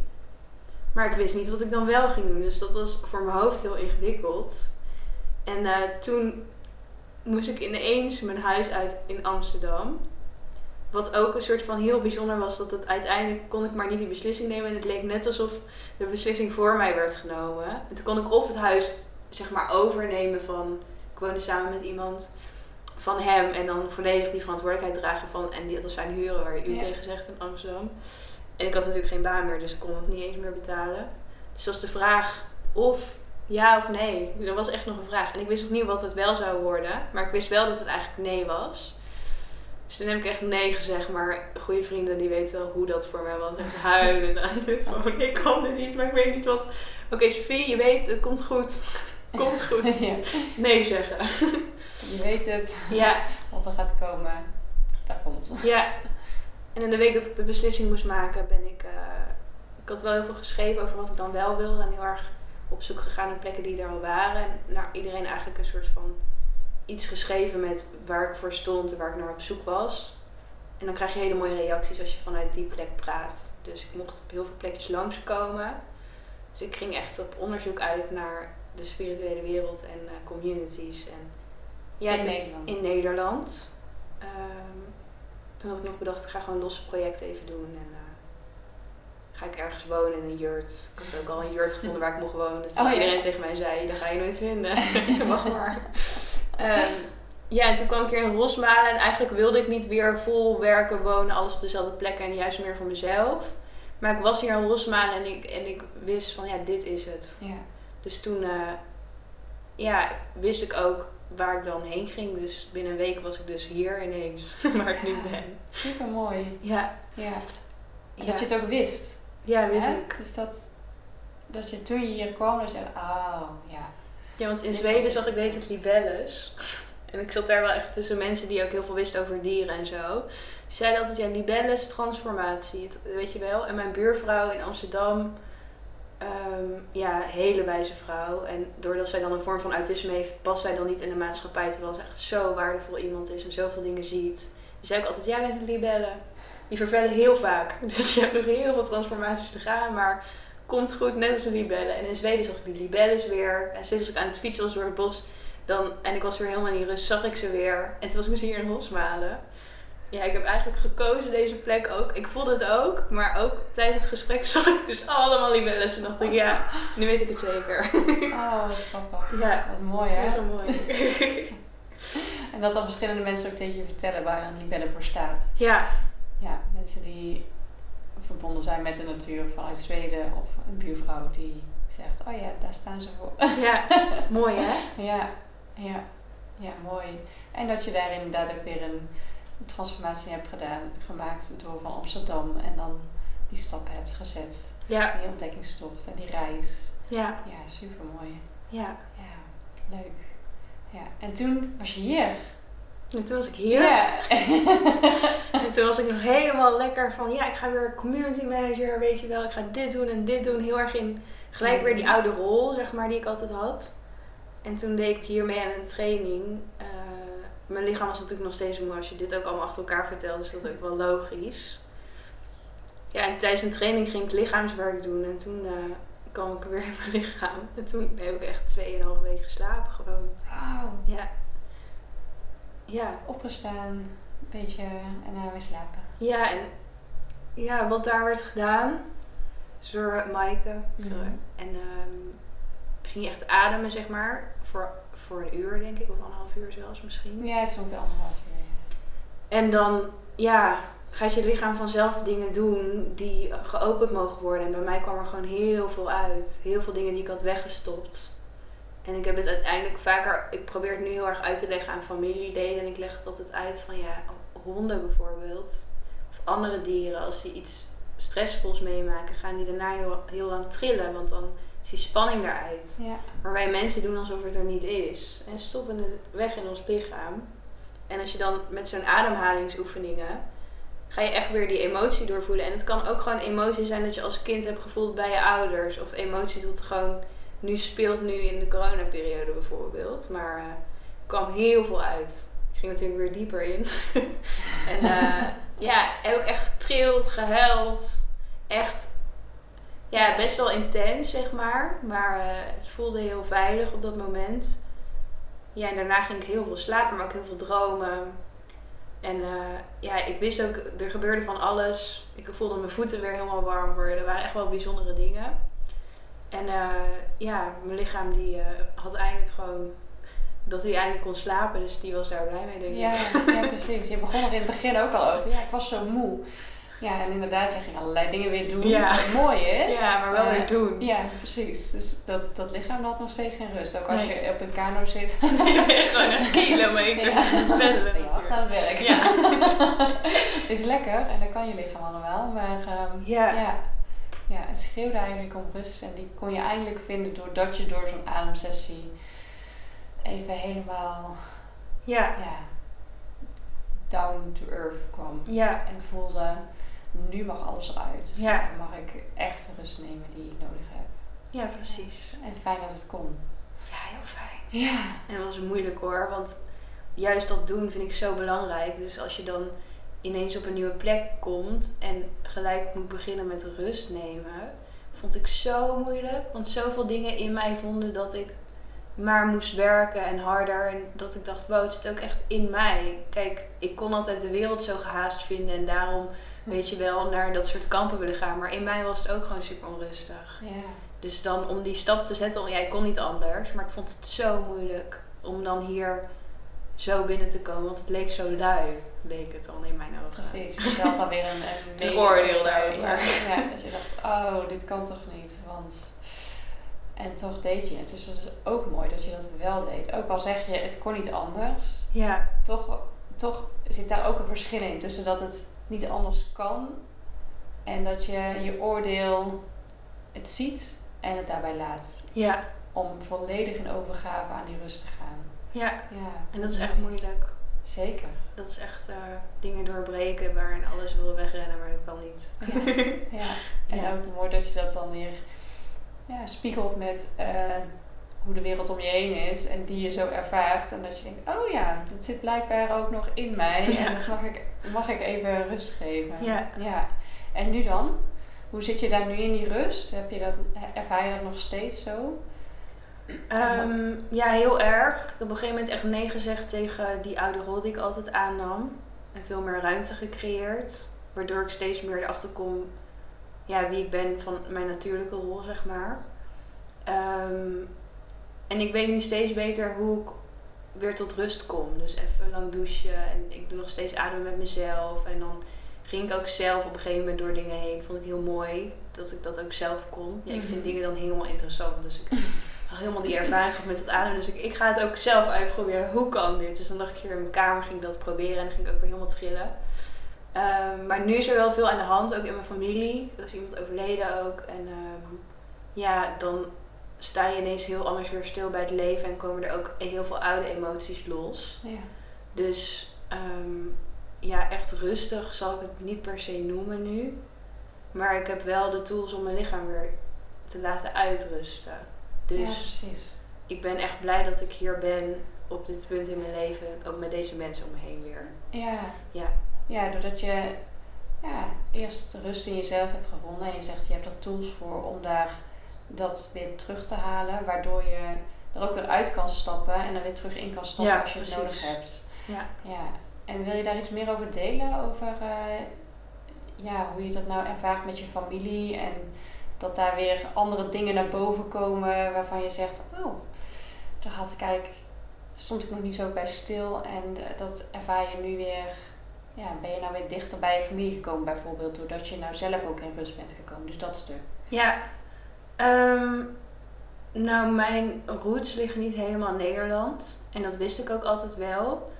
Maar ik wist niet wat ik dan wel ging doen. Dus dat was voor mijn hoofd heel ingewikkeld. En eh, toen moest ik ineens mijn huis uit in Amsterdam. Wat ook een soort van heel bijzonder was, dat het uiteindelijk kon ik maar niet die beslissing nemen. En het leek net alsof de beslissing voor mij werd genomen. En toen kon ik of het huis zeg maar overnemen van, ik woonde samen met iemand van hem en dan volledig die verantwoordelijkheid dragen van, en die, dat was zijn huren waar u Ja. tegen zegt in Amsterdam. En ik had natuurlijk geen baan meer, dus ik kon het niet eens meer betalen. Dus dat was de vraag of ja of nee. Dat was echt nog een vraag. En ik wist nog niet wat het wel zou worden, maar ik wist wel dat het eigenlijk nee was. Dus toen heb ik echt nee gezegd, maar goede vrienden die weten wel hoe dat voor mij was. Echt huilen aan de telefoon. Ik kan dit niet, maar ik weet niet wat. Oké, Sophie, je weet, het komt goed. Komt goed. ja. Nee zeggen. Je weet het, Ja, wat er gaat komen, daar komt. ja. En in de week dat ik de beslissing moest maken, ben ik. eh, ik had wel heel veel geschreven over wat ik dan wel wilde. En heel erg op zoek gegaan naar plekken die er al waren. En naar iedereen eigenlijk een soort van iets geschreven met waar ik voor stond en waar ik naar op zoek was. En dan krijg je hele mooie reacties als je vanuit die plek praat. Dus ik mocht op heel veel plekjes langskomen. Dus ik ging echt op onderzoek uit naar de spirituele wereld en eh, communities. En, ja, in toen- Nederland. in Nederland. Ehm, toen had ik nog bedacht, ik ga gewoon losse projecten even doen. En eh, ga ik ergens wonen in een jurt. Ik had ook al een jurt gevonden waar ik mocht wonen. Terwijl Oh, ja. iedereen tegen mij zei, dat ga je nooit vinden. Wacht maar. Ehm, ja, en toen kwam ik weer in Rosmalen. En eigenlijk wilde ik niet weer vol werken, wonen, alles op dezelfde plek. En juist meer voor mezelf. Maar ik was hier in Rosmalen en ik, en ik wist van, ja, dit is het. Ja. Dus toen eh, ja, wist ik ook waar ik dan heen ging. Dus binnen een week was ik dus hier ineens, waar ik nu ben. Super mooi. Ja, Ja. Dat je het ook wist. ja wist hè? ik. Dus dat, dat je toen je hier kwam, dat je oh ja. Ja, want in Zweden zag ik deed het libelles. En ik zat daar wel echt tussen mensen die ook heel veel wisten over dieren en zo. Die zeiden altijd, ja, libelles, transformatie, het- weet je wel. En mijn buurvrouw in Amsterdam, ehm, ja, hele wijze vrouw. En doordat zij dan een vorm van autisme heeft, past zij dan niet in de maatschappij. Terwijl ze echt zo waardevol iemand is en zoveel dingen ziet. Die zei ook altijd, jij bent een libelle. Die vervellen heel vaak. Dus je hebt nog heel veel transformaties te gaan, maar komt goed, net als een libelle. En in Zweden zag ik die libelles weer. En steeds als ik aan het fietsen was door het bos, dan, en ik was weer helemaal in rust, zag ik ze weer. En toen was ik dus hier in Rosmalen. Ja, ik heb eigenlijk gekozen deze plek ook. Ik voelde het ook, maar ook tijdens het gesprek zag ik dus allemaal libelles. En dacht ik, ja, nu weet ik het zeker. Oh, wat grappig. Ja, Wat mooi hè? dat is wel mooi. En dat dan verschillende mensen ook tegen je vertellen waar een libelle voor staat. Ja, Ja, mensen die verbonden zijn met de natuur vanuit Zweden of een buurvrouw die zegt, oh ja, daar staan ze voor. ja, mooi hè? ja, ja, ja, mooi. En dat je daar inderdaad ook weer een transformatie hebt gedaan, gemaakt door van Amsterdam en dan die stappen hebt gezet. Ja, Die ontdekkingstocht en die reis. ja, Ja, super mooi. ja. Ja, leuk. Ja, en toen was je hier. En toen was ik hier. En toen was ik nog helemaal lekker van, ja, ik ga weer community manager, weet je wel. Ik ga dit doen en dit doen. Heel erg in, gelijk weer die oude rol, zeg maar, die ik altijd had. En toen deed ik hier mee aan een training. Eh, mijn lichaam was natuurlijk nog steeds moe als je dit ook allemaal achter elkaar vertelt. Dus dat is ook wel logisch. Ja, en tijdens een training ging ik lichaamswerk doen. En toen eh, kwam ik weer in mijn lichaam. En toen heb ik echt 2,5 weken geslapen gewoon. Wauw. Ja. Ja, Opgestaan, een beetje en dan weer slapen. Ja, en ja, wat daar werd gedaan door Maaike. Zo, En ehm, ging je echt ademen, zeg maar, voor, voor een uur, denk ik, of anderhalf uur zelfs misschien. Ja, het is ongeveer anderhalf uur. En dan, ja, gaat je lichaam vanzelf dingen doen die geopend mogen worden. En bij mij kwam er gewoon heel veel uit. Heel veel dingen die ik had weggestopt. En ik heb het uiteindelijk vaker, ik probeer het nu heel erg uit te leggen aan familieleden. En ik leg het altijd uit van, ja, honden bijvoorbeeld. Of andere dieren, als die iets stressvols meemaken, gaan die daarna heel, heel lang trillen. Want dan is die spanning eruit. Ja. Maar wij mensen doen alsof het er niet is. En stoppen het weg in ons lichaam. En als je dan met zo'n ademhalingsoefeningen. ga je echt weer die emotie doorvoelen. En het kan ook gewoon emotie zijn dat je als kind hebt gevoeld bij je ouders. Of emotie dat gewoon nu speelt, nu in de coronaperiode bijvoorbeeld. Maar er kwam heel veel uit. Ik ging natuurlijk weer dieper in. en eh, ja, heb ook echt getrild, gehuild. Echt ja, best wel intens, zeg maar. Maar eh, het voelde heel veilig op dat moment. Ja, en daarna ging ik heel veel slapen, maar ook heel veel dromen. En ja, ik wist ook, er gebeurde van alles. Ik voelde mijn voeten weer helemaal warm worden. Er waren echt wel bijzondere dingen. En eh, ja, mijn lichaam die eh, had eindelijk gewoon dat hij eindelijk kon slapen. Dus die was daar blij mee, denk ik. Ja, ja, precies. Je begon er in het begin ook al over. Ja, ik was zo moe. Ja, en inderdaad, jij ging allerlei dingen weer doen. Ja. Wat mooi is. Ja, maar wel weer doen. Ja, precies. Dus dat, dat lichaam had nog steeds geen rust. Ook als Nee. je op een kano zit. Je bent gewoon een kilometer Ja. je hard aan natuurlijk. het werk. Ja. is lekker en dat kan je lichaam allemaal. Maar ehm, Ja. ja. Ja, het schreeuwde eigenlijk om rust. En die kon je eindelijk vinden doordat je door zo'n ademsessie even helemaal Ja. ja, down to earth kwam. Ja. En voelde, nu mag alles eruit. Ja. En mag ik echt de rust nemen die ik nodig heb. Ja, precies. En fijn dat het kon. Ja, heel fijn. Ja. En dat was moeilijk hoor, want juist dat doen vind ik zo belangrijk. Dus als je dan ineens op een nieuwe plek komt en gelijk moet beginnen met rust nemen, vond ik zo moeilijk. Want zoveel dingen in mij vonden dat ik maar moest werken en harder. En dat ik dacht, wow, het zit ook echt in mij. Kijk, ik kon altijd de wereld zo gehaast vinden en daarom, weet je wel, naar dat soort kampen willen gaan. Maar in mij was het ook gewoon super onrustig. Ja. Dus dan om die stap te zetten, ja, ik kon niet anders, maar ik vond het zo moeilijk om dan hier zo binnen te komen, want het leek zo lui, leek het dan in mijn ogen. Precies. Je had alweer een, een, oordeel over. daarover. Ja, ja, dat je dacht, oh, dit kan toch niet. Want... En toch deed je het. Dus dat is ook mooi dat je dat wel deed. Ook al zeg je, het kon niet anders. Ja, Toch, toch zit daar ook een verschil in. Tussen dat het niet anders kan. En dat je je oordeel het ziet en het daarbij laat. ja, Om volledig in overgave aan die rust te gaan. Ja. Ja, En dat is echt moeilijk. Zeker. Dat is echt eh, dingen doorbreken waarin alles wil wegrennen, maar dat kan niet. Ja. Ja, en ook mooi dat je dat dan weer ja, spiegelt met eh, hoe de wereld om je heen is en die je zo ervaart. En dat je denkt, oh ja, dit zit blijkbaar ook nog in mij Ja. en dat mag ik, mag ik even rust geven. Ja. ja. En nu dan? Hoe zit je daar nu in die rust? Heb je dat, ervaar je dat nog steeds zo? Ehm, ja, heel erg. Ik heb op een gegeven moment echt nee gezegd tegen die oude rol die ik altijd aannam. En veel meer ruimte gecreëerd. Waardoor ik steeds meer erachter kom ja, wie ik ben van mijn natuurlijke rol, zeg maar. Ehm, en ik weet nu steeds beter hoe ik weer tot rust kom. Dus even lang douchen. En ik doe nog steeds ademen met mezelf. En dan ging ik ook zelf op een gegeven moment door dingen heen. Vond ik heel mooi dat ik dat ook zelf kon. Ja, ik vind Mhm. dingen dan helemaal interessant. Dus ik helemaal die ervaring gehad met het ademen. Dus ik, ik ga het ook zelf uitproberen. Hoe kan dit? Dus dan dacht ik hier in mijn kamer, ging ik dat proberen. En dan ging ik ook weer helemaal trillen. Ehm, maar nu is er wel veel aan de hand, ook in mijn familie. Er is iemand overleden ook. En ehm, ja, dan sta je ineens heel anders weer stil bij het leven. En komen er ook heel veel oude emoties los. Ja. Dus ehm, ja, echt rustig zal ik het niet per se noemen nu. Maar ik heb wel de tools om mijn lichaam weer te laten uitrusten. Ja, Dus precies. ik ben echt blij dat ik hier ben op dit punt in mijn leven. Ook met deze mensen om me heen weer. Ja. Ja. Ja, doordat je ja, eerst rust in jezelf hebt gevonden en je zegt je hebt er tools voor om daar dat weer terug te halen, waardoor je er ook weer uit kan stappen en er weer terug in kan stappen Ja, als je het precies. nodig hebt. Ja. Ja. En wil je daar iets meer over delen? Over eh, ja, hoe je dat nou ervaart met je familie en dat daar weer andere dingen naar boven komen waarvan je zegt, oh, daar had ik eigenlijk, stond ik nog niet zo bij stil en eh, dat ervaar je nu weer ja, ben je nou weer dichter bij je familie gekomen bijvoorbeeld, doordat je nou zelf ook in rust bent gekomen. Dus dat stuk. Ja. Ehm, nou, mijn roots liggen niet helemaal in Nederland. En dat wist ik ook altijd wel.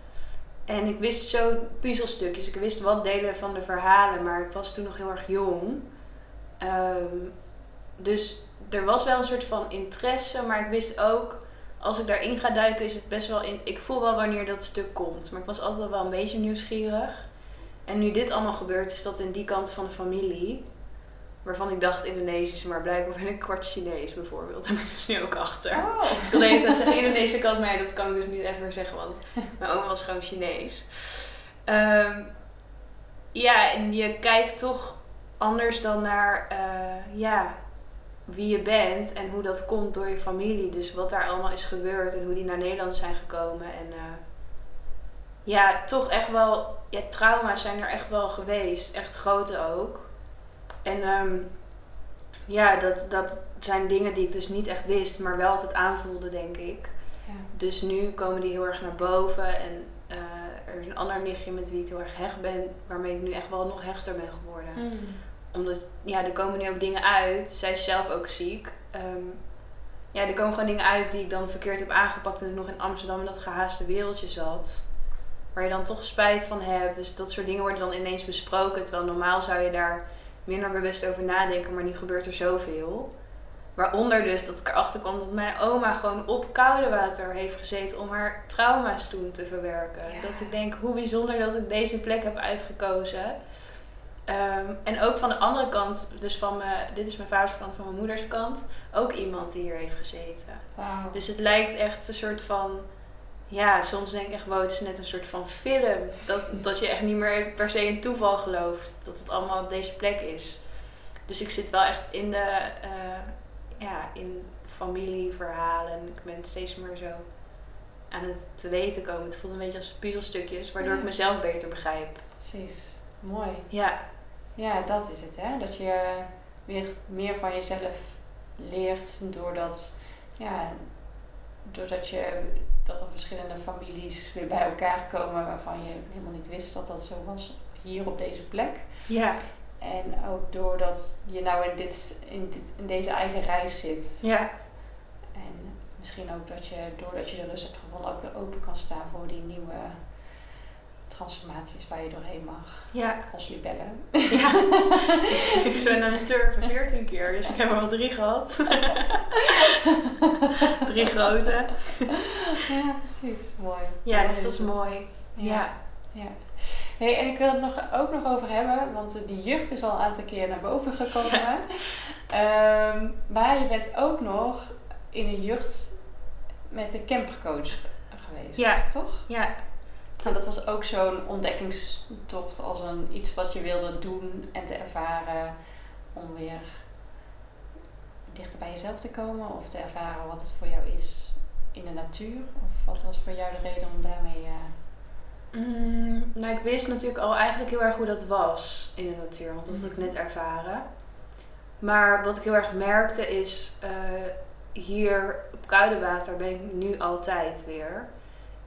En ik wist zo puzzelstukjes. Ik wist wat delen van de verhalen, maar ik was toen nog heel erg jong. Ehm, dus er was wel een soort van interesse, maar ik wist ook, als ik daarin ga duiken, is het best wel in. Ik voel wel wanneer dat stuk komt, maar ik was altijd wel een beetje nieuwsgierig. En nu dit allemaal gebeurt, is dat in die kant van de familie. Waarvan ik dacht Indonesisch, maar blijkbaar ben ik kwart Chinees bijvoorbeeld. Daar ben ik dus nu ook achter. Oh. Ik wil even zeggen Indonesische kant, maar ja, dat kan ik dus niet echt meer zeggen, want mijn oma was gewoon Chinees. Ehm, ja, en je kijkt toch anders dan naar eh, ja, wie je bent en hoe dat komt door je familie. Dus wat daar allemaal is gebeurd en hoe die naar Nederland zijn gekomen. En eh, ja, toch echt wel, ja, trauma's zijn er echt wel geweest. Echt grote ook. En ehm, ja, dat, dat zijn dingen die ik dus niet echt wist, maar wel altijd aanvoelde, denk ik. Ja. Dus nu komen die heel erg naar boven. En eh, er is een ander nichtje met wie ik heel erg hecht ben, waarmee ik nu echt wel nog hechter ben geworden. Mm. Omdat, ja, er komen nu ook dingen uit. Zij is zelf ook ziek. Ehm, ja, er komen gewoon dingen uit die ik dan verkeerd heb aangepakt toen ik nog in Amsterdam in dat gehaaste wereldje zat. Waar je dan toch spijt van hebt. Dus dat soort dingen worden dan ineens besproken. Terwijl normaal zou je daar minder bewust over nadenken, maar nu gebeurt er zoveel. Waaronder dus dat ik erachter kwam dat mijn oma gewoon op koude water heeft gezeten om haar trauma's toen te verwerken. Ja. Dat ik denk, hoe bijzonder dat ik deze plek heb uitgekozen. Ehm, en ook van de andere kant, dus van mijn, dit is mijn vaders kant, van mijn moeders kant, ook iemand die hier heeft gezeten. Dus het lijkt echt een soort van, ja, soms denk ik echt, wow, het is net een soort van film. Dat, dat je echt niet meer per se in toeval gelooft, dat het allemaal op deze plek is. Dus ik zit wel echt in de, eh, ja, in familieverhalen. Ik ben steeds meer zo aan het te weten komen. Het voelt een beetje als puzzelstukjes, waardoor ik mezelf beter begrijp. Precies. Mooi. Ja, Ja, dat is het, hè? Dat je weer meer van jezelf leert doordat, ja, doordat je dat er verschillende families weer bij elkaar komen waarvan je helemaal niet wist dat dat zo was hier op deze plek. ja, En ook doordat je nou in, dit, in, dit, in deze eigen reis zit. ja, misschien ook dat je, doordat je de rust hebt gevonden, ook weer open kan staan voor die nieuwe transformaties waar je doorheen mag. Ja. Als libellen. Ja. ik ben naar de turf 14 keer, dus ik heb er al drie gehad. drie grote. Ja, precies. Mooi. Ja, dus dat is mooi. Ja. ja. Hey, en ik wil het nog, ook nog over hebben, want die jucht is al een aantal keer naar boven gekomen. Ehm, maar je bent ook nog in een jucht met de campercoach geweest, Ja. toch? Ja. En dat was ook zo'n ontdekkingstocht als een, iets wat je wilde doen en te ervaren om weer dichter bij jezelf te komen of te ervaren wat het voor jou is in de natuur. Of wat was voor jou de reden om daarmee... eh, Mm, nou, ik wist natuurlijk al eigenlijk heel erg hoe dat was in de natuur, want dat had ik net ervaren. Maar wat ik heel erg merkte is, eh, hier op koude water ben ik nu altijd weer.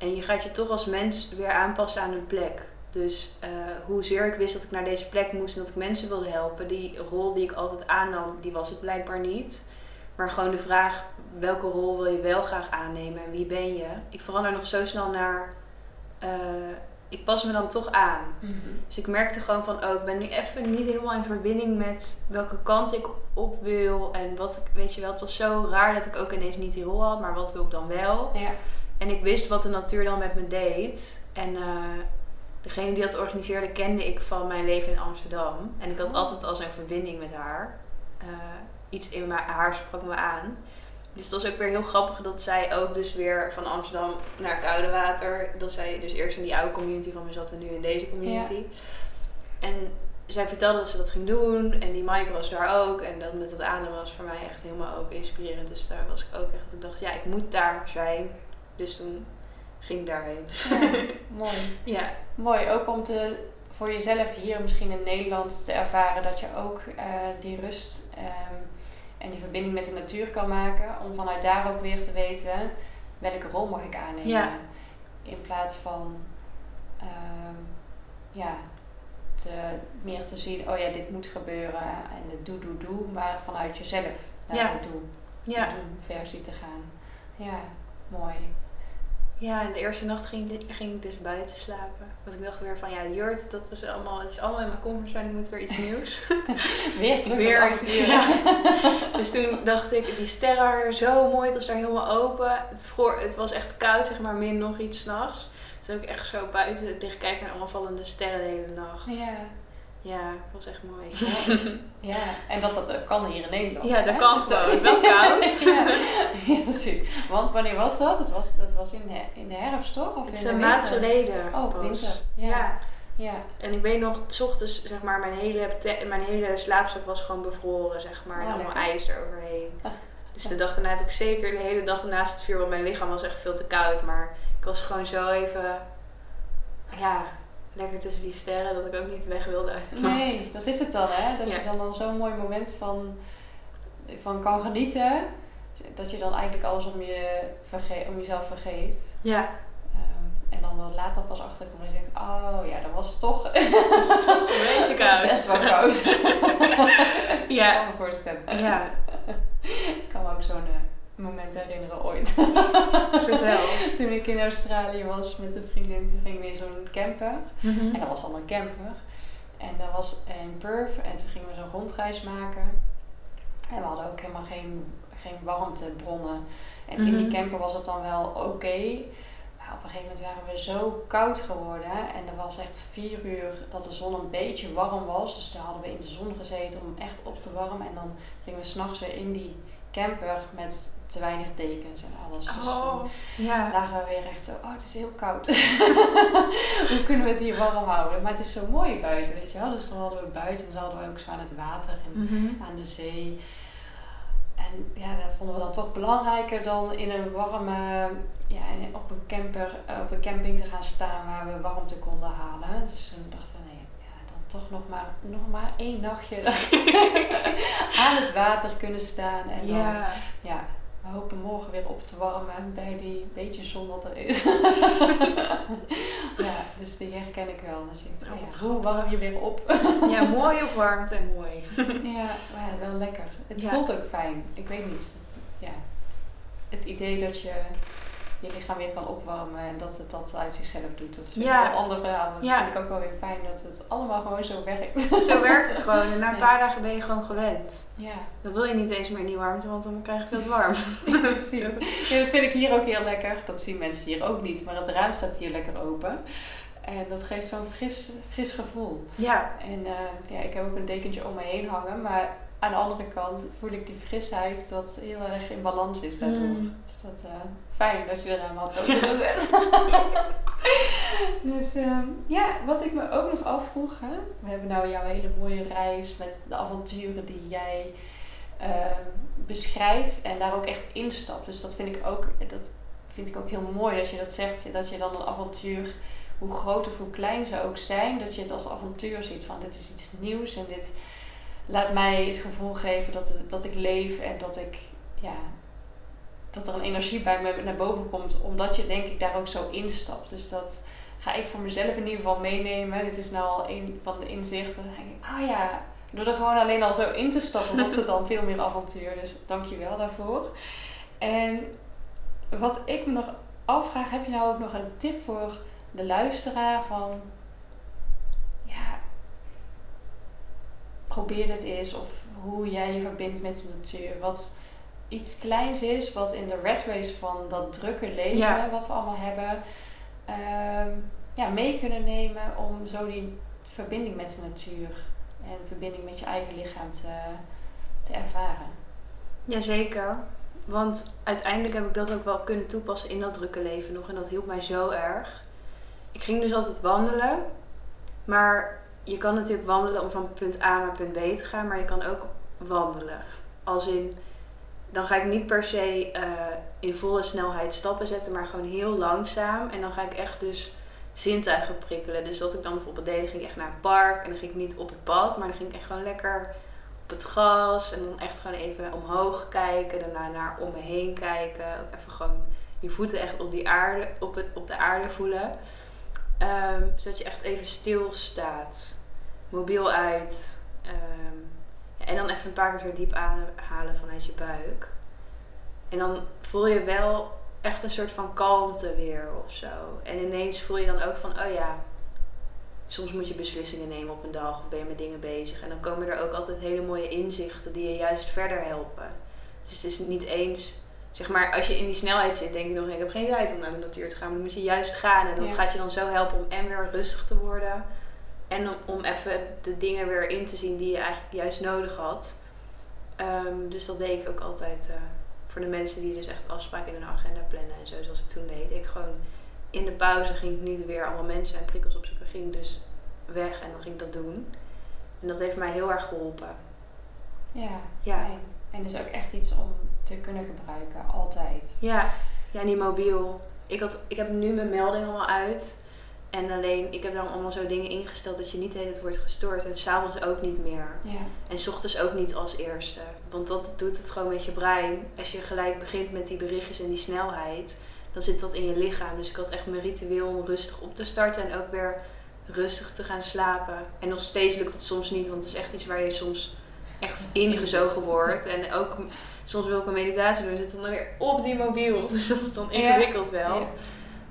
En je gaat je toch als mens weer aanpassen aan een plek. Dus eh, hoezeer ik wist dat ik naar deze plek moest en dat ik mensen wilde helpen, die rol die ik altijd aannam, die was het blijkbaar niet. Maar gewoon de vraag, welke rol wil je wel graag aannemen en wie ben je? Ik verander nog zo snel naar eh, ik pas me dan toch aan. Dus ik merkte gewoon van, oh, ik ben nu even niet helemaal in verbinding met welke kant ik op wil. En wat ik, weet je wel, het was zo raar dat ik ook ineens niet die rol had, maar wat wil ik dan wel? Ja. En ik wist wat de natuur dan met me deed. En eh, degene die dat organiseerde kende ik van mijn leven in Amsterdam. En ik had Oh. altijd al zo'n verbinding met haar. Eh, iets in mijn, haar sprak me aan. Dus het was ook weer heel grappig dat zij ook dus weer van Amsterdam naar Koude Water. Dat zij dus eerst in die oude community van me zat en nu in deze community. En zij vertelde dat ze dat ging doen. En die Maaike was daar ook. En dat met dat adem was voor mij echt helemaal ook inspirerend. Dus daar was ik ook echt. Ik dacht, ja, ik moet daar zijn. Dus toen ging ik daarheen. Ja, mooi. Ja, Mooi, ook om te, voor jezelf hier misschien in Nederland te ervaren dat je ook eh, die rust ehm, en die verbinding met de natuur kan maken. Om vanuit daar ook weer te weten welke rol mag ik aannemen. Ja. In plaats van ehm, ja, te, meer te zien, oh ja, dit moet gebeuren en het doe, doe, doe. Maar vanuit jezelf naar Ja. de doe, ja. doen versie te gaan. Ja, mooi. ja, en de eerste nacht ging, ging ik dus buiten slapen. Want ik dacht weer van, ja, jurt, dat is allemaal, het is allemaal in mijn comfortzone. Ik moet weer iets nieuws. Weer terug Weer iets- ja. Dus toen dacht ik, die sterren zo mooi. Het was daar helemaal open. Het, vroor, het was echt koud, zeg maar, min nog iets s'nachts. Toen heb ik echt zo buiten dicht kijken naar allemaal vallende sterren de hele nacht. Ja. Ja, het was echt mooi. Ja, en dat dat kan hier in Nederland. Ja, dat hè? kan Dus dat- gewoon. Wel koud. ja. Precies. Want wanneer was dat? Het was, dat was in, de, in de herfst, toch? Of Het is in de een maand geleden. Oh, pas. winter. Ja. Ja. Ja. En ik weet nog, s ochtends, zeg maar, mijn hele, mijn hele slaapzak was gewoon bevroren, zeg maar. En allemaal ijs eroverheen. Ah. Dus de dag daarna heb ik zeker de hele dag naast het vuur, want mijn lichaam was echt veel te koud. Maar ik was gewoon zo even, ja, lekker tussen die sterren dat ik ook niet weg wilde uit het Nee, dat is het dan, hè? Dat Ja. je dan, dan zo'n mooi moment van, van kan genieten. Dat je dan eigenlijk alles om, je om jezelf vergeet. Ja, Ehm, en dan er later pas achterkomt en je denkt, oh ja, dat was toch dat is toch een beetje koud. best wel koud. Ik Ja. kan me voorstellen. Ja, Ik kan me ook zo'n eh, moment herinneren ooit. vertel. toen ik in Australië was met een vriendin, toen gingen we in zo'n camper. Mhm. En dat was dan een camper. En dat was in Perth. En toen gingen we zo'n rondreis maken. En we hadden ook helemaal geen, geen warmtebronnen. En in die Mhm. camper was het dan wel oké. Maar op een gegeven moment waren we zo koud geworden. En er was echt vier uur dat de zon een beetje warm was. Dus toen hadden we in de zon gezeten om echt op te warmen. En dan gingen we s'nachts weer in die camper met te weinig dekens en alles. Dus toen Oh, ja. lagen we weer echt zo, oh het is heel koud. Hoe kunnen we het hier warm houden? Maar het is zo mooi buiten, weet je wel. Dus dan hadden we buiten en dan hadden we ook zo aan het water en Mhm. aan de zee. En ja, dat vonden we dan toch belangrijker dan in een warme, ja, op een camper, eh, op een camping te gaan staan waar we warmte konden halen. Dus toen dachten we, nee, ja, dan toch nog maar, nog maar één nachtje aan het water kunnen staan. En dan, Ja. ja, we hopen morgen weer op te warmen bij die beetje zon wat er is. ja, dus die herken ik wel. Dat je denkt, ja, hoe warm je weer op? ja, mooi opwarmd en mooi. ja, maar ja, wel lekker. Het Ja. voelt ook fijn. Ik weet niet. Ja. het idee dat je je lichaam weer kan opwarmen en dat het dat uit zichzelf doet. Dat is Ja. een ander verhaal. Dat Ja. vind ik ook wel weer fijn dat het allemaal gewoon zo werkt. Zo werkt het gewoon. En na een paar dagen ben je gewoon gewend. Ja, Dan wil je niet eens meer in die warmte, want dan krijg je veel warm. precies. Ja, dat vind ik hier ook heel lekker. Dat zien mensen hier ook niet, maar het raam staat hier lekker open. En dat geeft zo'n fris, fris gevoel. Ja, En eh, ja, ik heb ook een dekentje om me heen hangen, maar aan de andere kant voel ik die frisheid dat heel erg in balans is daardoor. Mm. Dus dat eh, fijn dat je eraan je dat zegt. dus ehm, ja, wat ik me ook nog afvroeg, hè? we hebben nou jouw hele mooie reis met de avonturen die jij ehm, beschrijft en daar ook echt instapt. Dus dat vind ik ook, dat vind ik ook heel mooi dat je dat zegt, dat je dan een avontuur hoe groot of hoe klein ze ook zijn, dat je het als avontuur ziet van dit is iets nieuws en dit laat mij het gevoel geven dat, dat ik leef en dat ik, ja, dat er een energie bij me naar boven komt, omdat je denk ik daar ook zo instapt. Dus dat ga ik voor mezelf in ieder geval meenemen. Dit is nou al een van de inzichten. Dan denk ik, ah ja, door er gewoon alleen al zo in te stappen, wordt het dan veel meer avontuur. Dus dank je wel daarvoor. En wat ik me nog afvraag, heb je nou ook nog een tip voor de luisteraar van ja, probeer dit eens of hoe jij je verbindt met de natuur. Wat iets kleins is, wat in de red race van dat drukke leven Ja. wat we allemaal hebben, ehm, ja, mee kunnen nemen om zo die verbinding met de natuur en verbinding met je eigen lichaam te, te ervaren. Jazeker. Want uiteindelijk heb ik dat ook wel kunnen toepassen in dat drukke leven nog. En dat hielp mij zo erg. Ik ging dus altijd wandelen. Maar je kan natuurlijk wandelen om van punt A naar punt B te gaan. Maar je kan ook wandelen. Als in, dan ga ik niet per se eh, in volle snelheid stappen zetten. Maar gewoon heel langzaam. En dan ga ik echt dus zintuigen prikkelen. Dus wat ik dan bijvoorbeeld deed, ging ik echt naar een park. En dan ging ik niet op het pad. Maar dan ging ik echt gewoon lekker op het gras en dan echt gewoon even omhoog kijken, daarna naar om me heen kijken, ook even gewoon je voeten echt op, die aarde, op, het, op de aarde voelen. Ehm, zodat je echt even stilstaat, mobiel uit. Ehm, ja, en dan even een paar keer zo diep ademhalen vanuit je buik. En dan voel je wel echt een soort van kalmte weer of zo. En ineens voel je dan ook van, oh ja, soms moet je beslissingen nemen op een dag of ben je met dingen bezig. En dan komen er ook altijd hele mooie inzichten die je juist verder helpen. Dus het is niet eens, zeg maar, als je in die snelheid zit, denk je nog, ik heb geen tijd om naar de natuur te gaan. Maar dan moet je juist gaan en dat Ja. gaat je dan zo helpen om en weer rustig te worden. En om, om even de dingen weer in te zien die je eigenlijk juist nodig had. Ehm, dus dat deed ik ook altijd eh, voor de mensen die dus echt afspraken in hun agenda plannen en zo, zoals ik toen deed. Ik gewoon in de pauze ging ik niet weer allemaal mensen en prikkels opzoeken. Ging ik dus weg en dan ging ik dat doen. En dat heeft mij heel erg geholpen. Ja, Ja. fijn. En dus ook echt iets om te kunnen gebruiken, altijd. Ja, ja niet mobiel. Ik, had, ik heb nu mijn melding allemaal uit. En alleen, ik heb dan allemaal zo dingen ingesteld dat je niet de hele tijd wordt gestoord. En s'avonds ook niet meer. Ja, En 's ochtends ook niet als eerste. Want dat doet het gewoon met je brein. Als je gelijk begint met die berichtjes en die snelheid, dan zit dat in je lichaam. Dus ik had echt mijn ritueel om rustig op te starten en ook weer rustig te gaan slapen. En nog steeds lukt het soms niet, want het is echt iets waar je soms echt ingezogen wordt. En ook soms wil ik een meditatie doen, zit dan weer op die mobiel. Dus dat is dan ingewikkeld wel. Ja.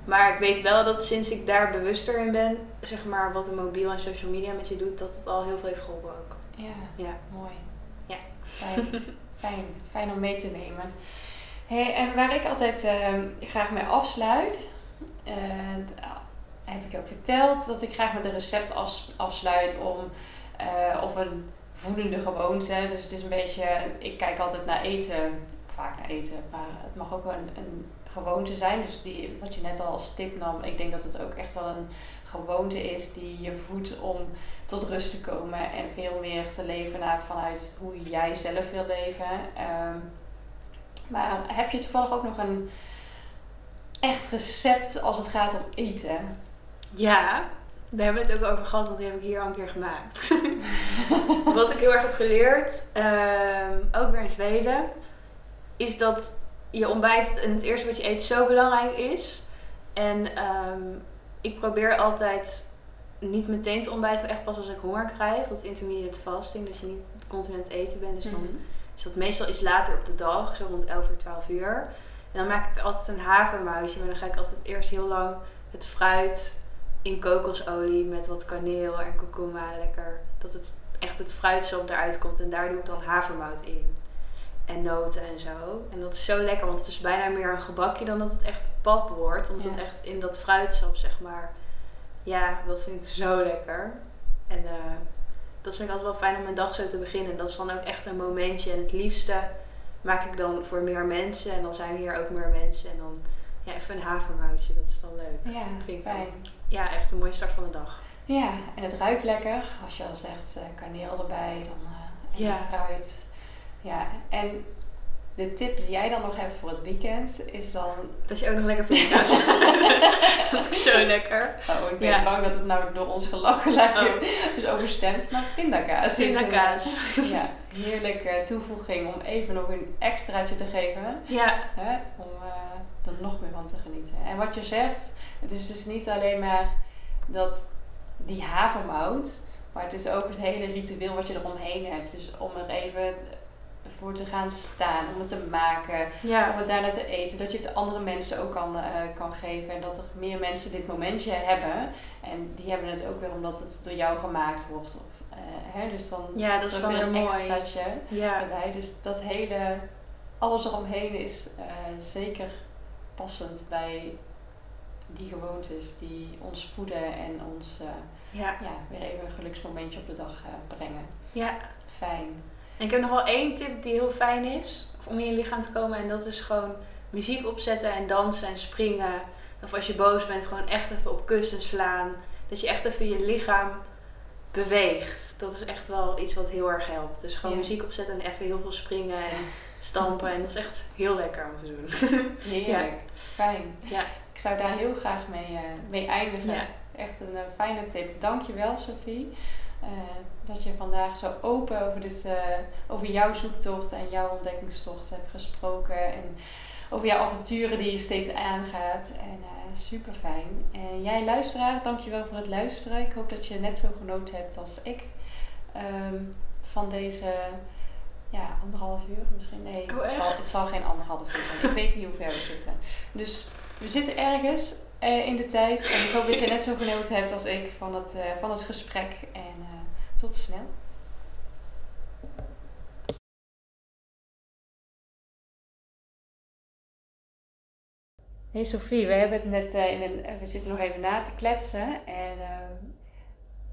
Maar ik weet wel dat sinds ik daar bewuster in ben, zeg maar wat een mobiel en social media met je doet, dat het al heel veel heeft geholpen ook. ja. Ja. mooi. Ja. Fijn. Fijn. Fijn om mee te nemen. Hey, en waar ik altijd ehm, graag mee afsluit, eh, heb ik ook verteld dat ik graag met een recept afs- afsluit om eh, of een voedende gewoonte. Dus het is een beetje, ik kijk altijd naar eten, vaak naar eten, maar het mag ook wel een, een gewoonte zijn. Dus die, wat je net al als tip nam, ik denk dat het ook echt wel een gewoonte is die je voedt om tot rust te komen en veel meer te leven naar vanuit hoe jij zelf wil leven. Ehm, maar heb je toevallig ook nog een echt recept als het gaat om eten? Ja, daar hebben we het ook over gehad, want die heb ik hier al een keer gemaakt. Wat ik heel erg heb geleerd, ehm, ook weer in Zweden, is dat je ontbijt en het eerste wat je eet zo belangrijk is. En ehm, ik probeer altijd niet meteen te ontbijten, maar echt pas als ik honger krijg. Dat is intermediate fasting, dat je niet continu aan het eten bent. Dus dan Mhm. is dat meestal iets later op de dag, zo rond 11 uur, 12 uur. En dan maak ik altijd een havermoutje. Maar dan ga ik altijd eerst heel lang het fruit in kokosolie met wat kaneel en kurkuma lekker. Dat het echt het fruitsap eruit komt. En daar doe ik dan havermout in. En noten en zo. En dat is zo lekker, want het is bijna meer een gebakje dan dat het echt pap wordt. Omdat Ja. het echt in dat fruitsap, zeg maar. Ja, dat vind ik zo lekker. En eh, dat vind ik altijd wel fijn om mijn dag zo te beginnen. Dat is dan ook echt een momentje. En het liefste maak ik dan voor meer mensen. En dan zijn hier ook meer mensen. En dan ja, even een havermoutje. Dat is dan leuk. Ja, Vind ik fijn. Ja, echt een mooie start van de dag. Ja, en het ruikt lekker. Als je al zegt eh, kaneel erbij, dan eh, en Ja. het fruit. Ja, en de tip die jij dan nog hebt voor het weekend is dan... Dat je ook nog lekker pindakaas. dat is zo lekker. Oh, ik ben Ja. bang dat het nou door ons gelachelijk Oh. is overstemd. Maar pindakaas is een, Pindakaas. ja, heerlijke toevoeging om even nog een extraatje te geven. Ja, Hè, om eh, er nog meer van te genieten. En wat je zegt, het is dus niet alleen maar dat die havermout, maar het is ook het hele ritueel wat je eromheen hebt. Dus om er even voor te gaan staan, om het te maken, om het daarna te eten. Dat je het andere mensen ook kan, eh, kan geven en dat er meer mensen dit momentje hebben. En die hebben het ook weer omdat het door jou gemaakt wordt. Of, eh, hè, dus dan ja, dat is dan weer een mooi. extraatje Ja. erbij. Dus dat hele, alles eromheen is eh, zeker passend bij die gewoontes die ons voeden en ons eh, Ja. ja, weer even een geluksmomentje op de dag eh, brengen. ja. Fijn. En ik heb nog wel één tip die heel fijn is om in je lichaam te komen. En dat is gewoon muziek opzetten en dansen en springen. Of als je boos bent, gewoon echt even op kussen slaan. Dat je echt even je lichaam beweegt. Dat is echt wel iets wat heel erg helpt. Dus gewoon Ja. muziek opzetten en even heel veel springen en stampen. En dat is echt heel lekker om te doen. Heerlijk. Fijn. Ja. Ik zou daar heel graag mee, eh, mee eindigen. Ja. Echt een eh, fijne tip. Dankjewel Sophie. eh, dat je vandaag zo open over, dit, over jouw zoektocht en jouw ontdekkingstocht hebt gesproken. En over jouw avonturen die je steeds aangaat. En eh super fijn. En jij luisteraar, dankjewel voor het luisteren. Ik hoop dat je net zo genoten hebt als ik. ehm, van deze ja, anderhalf uur misschien. Nee, Oh, het, zal, echt? het zal geen anderhalf uur zijn. Ik weet niet hoe ver we zitten. Dus we zitten ergens eh, in de tijd. En ik hoop dat je net zo genoten hebt als ik van het, eh, van het gesprek. En tot snel. Hey Sophie, we hebben het net eh, in een, we zitten nog even na te kletsen. En ehm,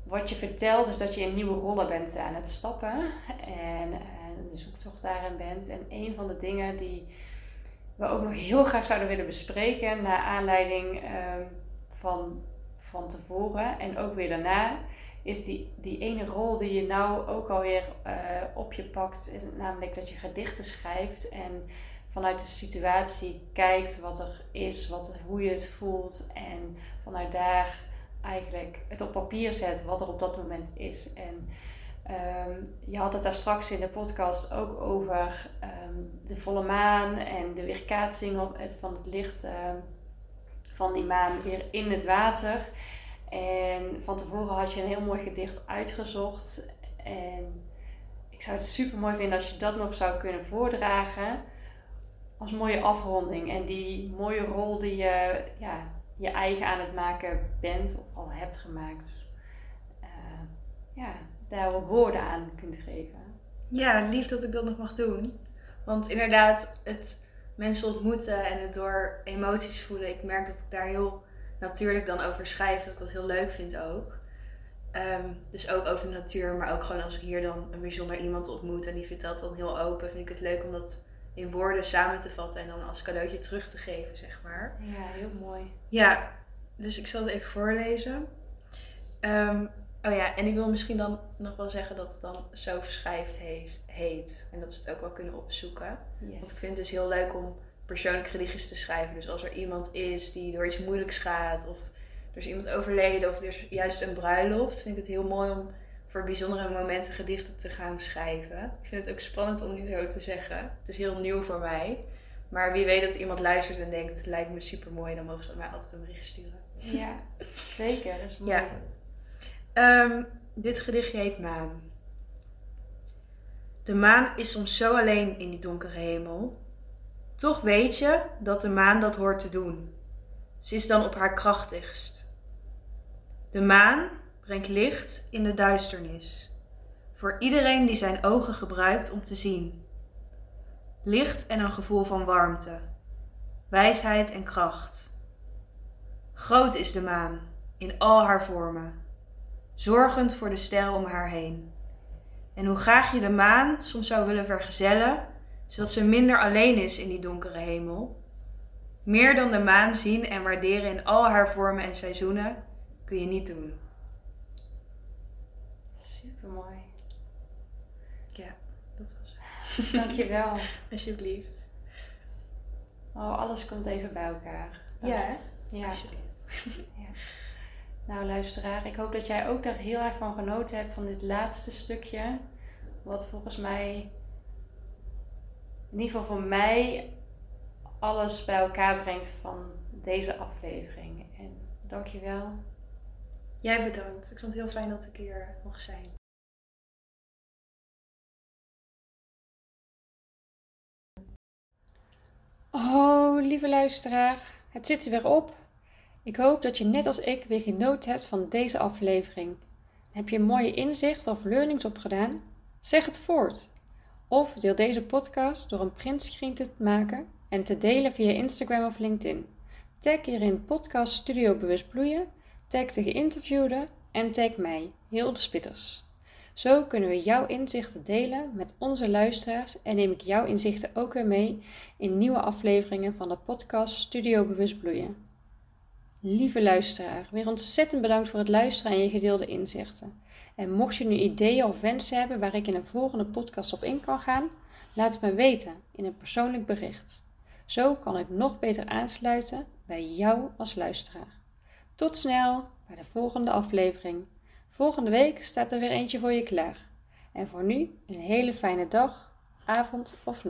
wat je vertelt is dat je in nieuwe rollen bent aan het stappen. En eh, de zoektocht daarin bent. En een van de dingen die we ook nog heel graag zouden willen bespreken, naar aanleiding ehm, van, van tevoren en ook weer daarna, is die, die ene rol die je nou ook alweer eh op je pakt, is namelijk dat je gedichten schrijft en vanuit de situatie kijkt wat er is, wat hoe je het voelt en vanuit daar eigenlijk het op papier zet wat er op dat moment is. En Ehm, je had het daar straks in de podcast ook over ehm, de volle maan en de weerkaatsing op van het licht ehm, van die maan weer in het water. En van tevoren had je een heel mooi gedicht uitgezocht. En ik zou het super mooi vinden als je dat nog zou kunnen voordragen als mooie afronding. En die mooie rol die je ja, je eigen aan het maken bent of al hebt gemaakt. eh, ja, daar woorden aan kunt geven. Ja, lief dat ik dat nog mag doen. Want inderdaad, het mensen ontmoeten en het door emoties voelen. Ik merk dat ik daar heel natuurlijk dan over schrijf. Dat ik dat heel leuk vind ook. Ehm, dus ook over de natuur, maar ook gewoon als ik hier dan een bijzonder iemand ontmoet en die vertelt dan heel open, vind ik het leuk om dat in woorden samen te vatten en dan als cadeautje terug te geven, zeg maar. Ja, heel mooi. Ja, dus ik zal het even voorlezen. Ehm, oh ja, en ik wil misschien dan nog wel zeggen dat het dan Zo Schrijft heeft, heet. En dat ze het ook wel kunnen opzoeken. Yes. Want ik vind het dus heel leuk om persoonlijke gedichtjes te schrijven. Dus als er iemand is die door iets moeilijks gaat, of er is iemand overleden, of er is juist een bruiloft, vind ik het heel mooi om voor bijzondere momenten gedichten te gaan schrijven. Ik vind het ook spannend om nu zo te zeggen. Het is heel nieuw voor mij. Maar wie weet dat iemand luistert en denkt, het lijkt me super mooi, dan mogen ze mij altijd een bericht sturen. Ja, zeker. Dat is mooi. Ja. Ehm, dit gedichtje heet Maan. De maan is soms zo alleen in die donkere hemel. Toch weet je dat de maan dat hoort te doen. Ze is dan op haar krachtigst. De maan brengt licht in de duisternis. Voor iedereen die zijn ogen gebruikt om te zien. Licht en een gevoel van warmte. Wijsheid en kracht. Groot is de maan in al haar vormen. Zorgend voor de sterren om haar heen. En hoe graag je de maan soms zou willen vergezellen, zodat ze minder alleen is in die donkere hemel. Meer dan de maan zien en waarderen in al haar vormen en seizoenen kun je niet doen. Mooi. Ja, dat was het. Dankjewel. Alsjeblieft. Oh, alles komt even bij elkaar. Ja, hè? Ja. Alsjeblieft. ja. Nou, luisteraar, ik hoop dat jij ook daar heel erg van genoten hebt van dit laatste stukje. Wat volgens mij, in ieder geval voor mij, alles bij elkaar brengt van deze aflevering. En dankjewel. Jij bedankt. Ik vond het heel fijn dat ik hier mocht zijn. Oh, lieve luisteraar, het zit er weer op. Ik hoop dat je net als ik weer genoten hebt van deze aflevering. Heb je een mooie inzicht of learnings opgedaan? Zeg het voort. Of deel deze podcast door een printscreen te maken en te delen via Instagram of LinkedIn. Tag hierin podcast Studio Bewust Bloeien, tag de geïnterviewde en tag mij, Hilde Spitters. Zo kunnen we jouw inzichten delen met onze luisteraars en neem ik jouw inzichten ook weer mee in nieuwe afleveringen van de podcast Studio Bewust Bloeien. Lieve luisteraar, weer ontzettend bedankt voor het luisteren en je gedeelde inzichten. En mocht je nu ideeën of wensen hebben waar ik in een volgende podcast op in kan gaan, laat het me weten in een persoonlijk bericht. Zo kan ik nog beter aansluiten bij jou als luisteraar. Tot snel bij de volgende aflevering. Volgende week staat er weer eentje voor je klaar. En voor nu een hele fijne dag, avond of nacht.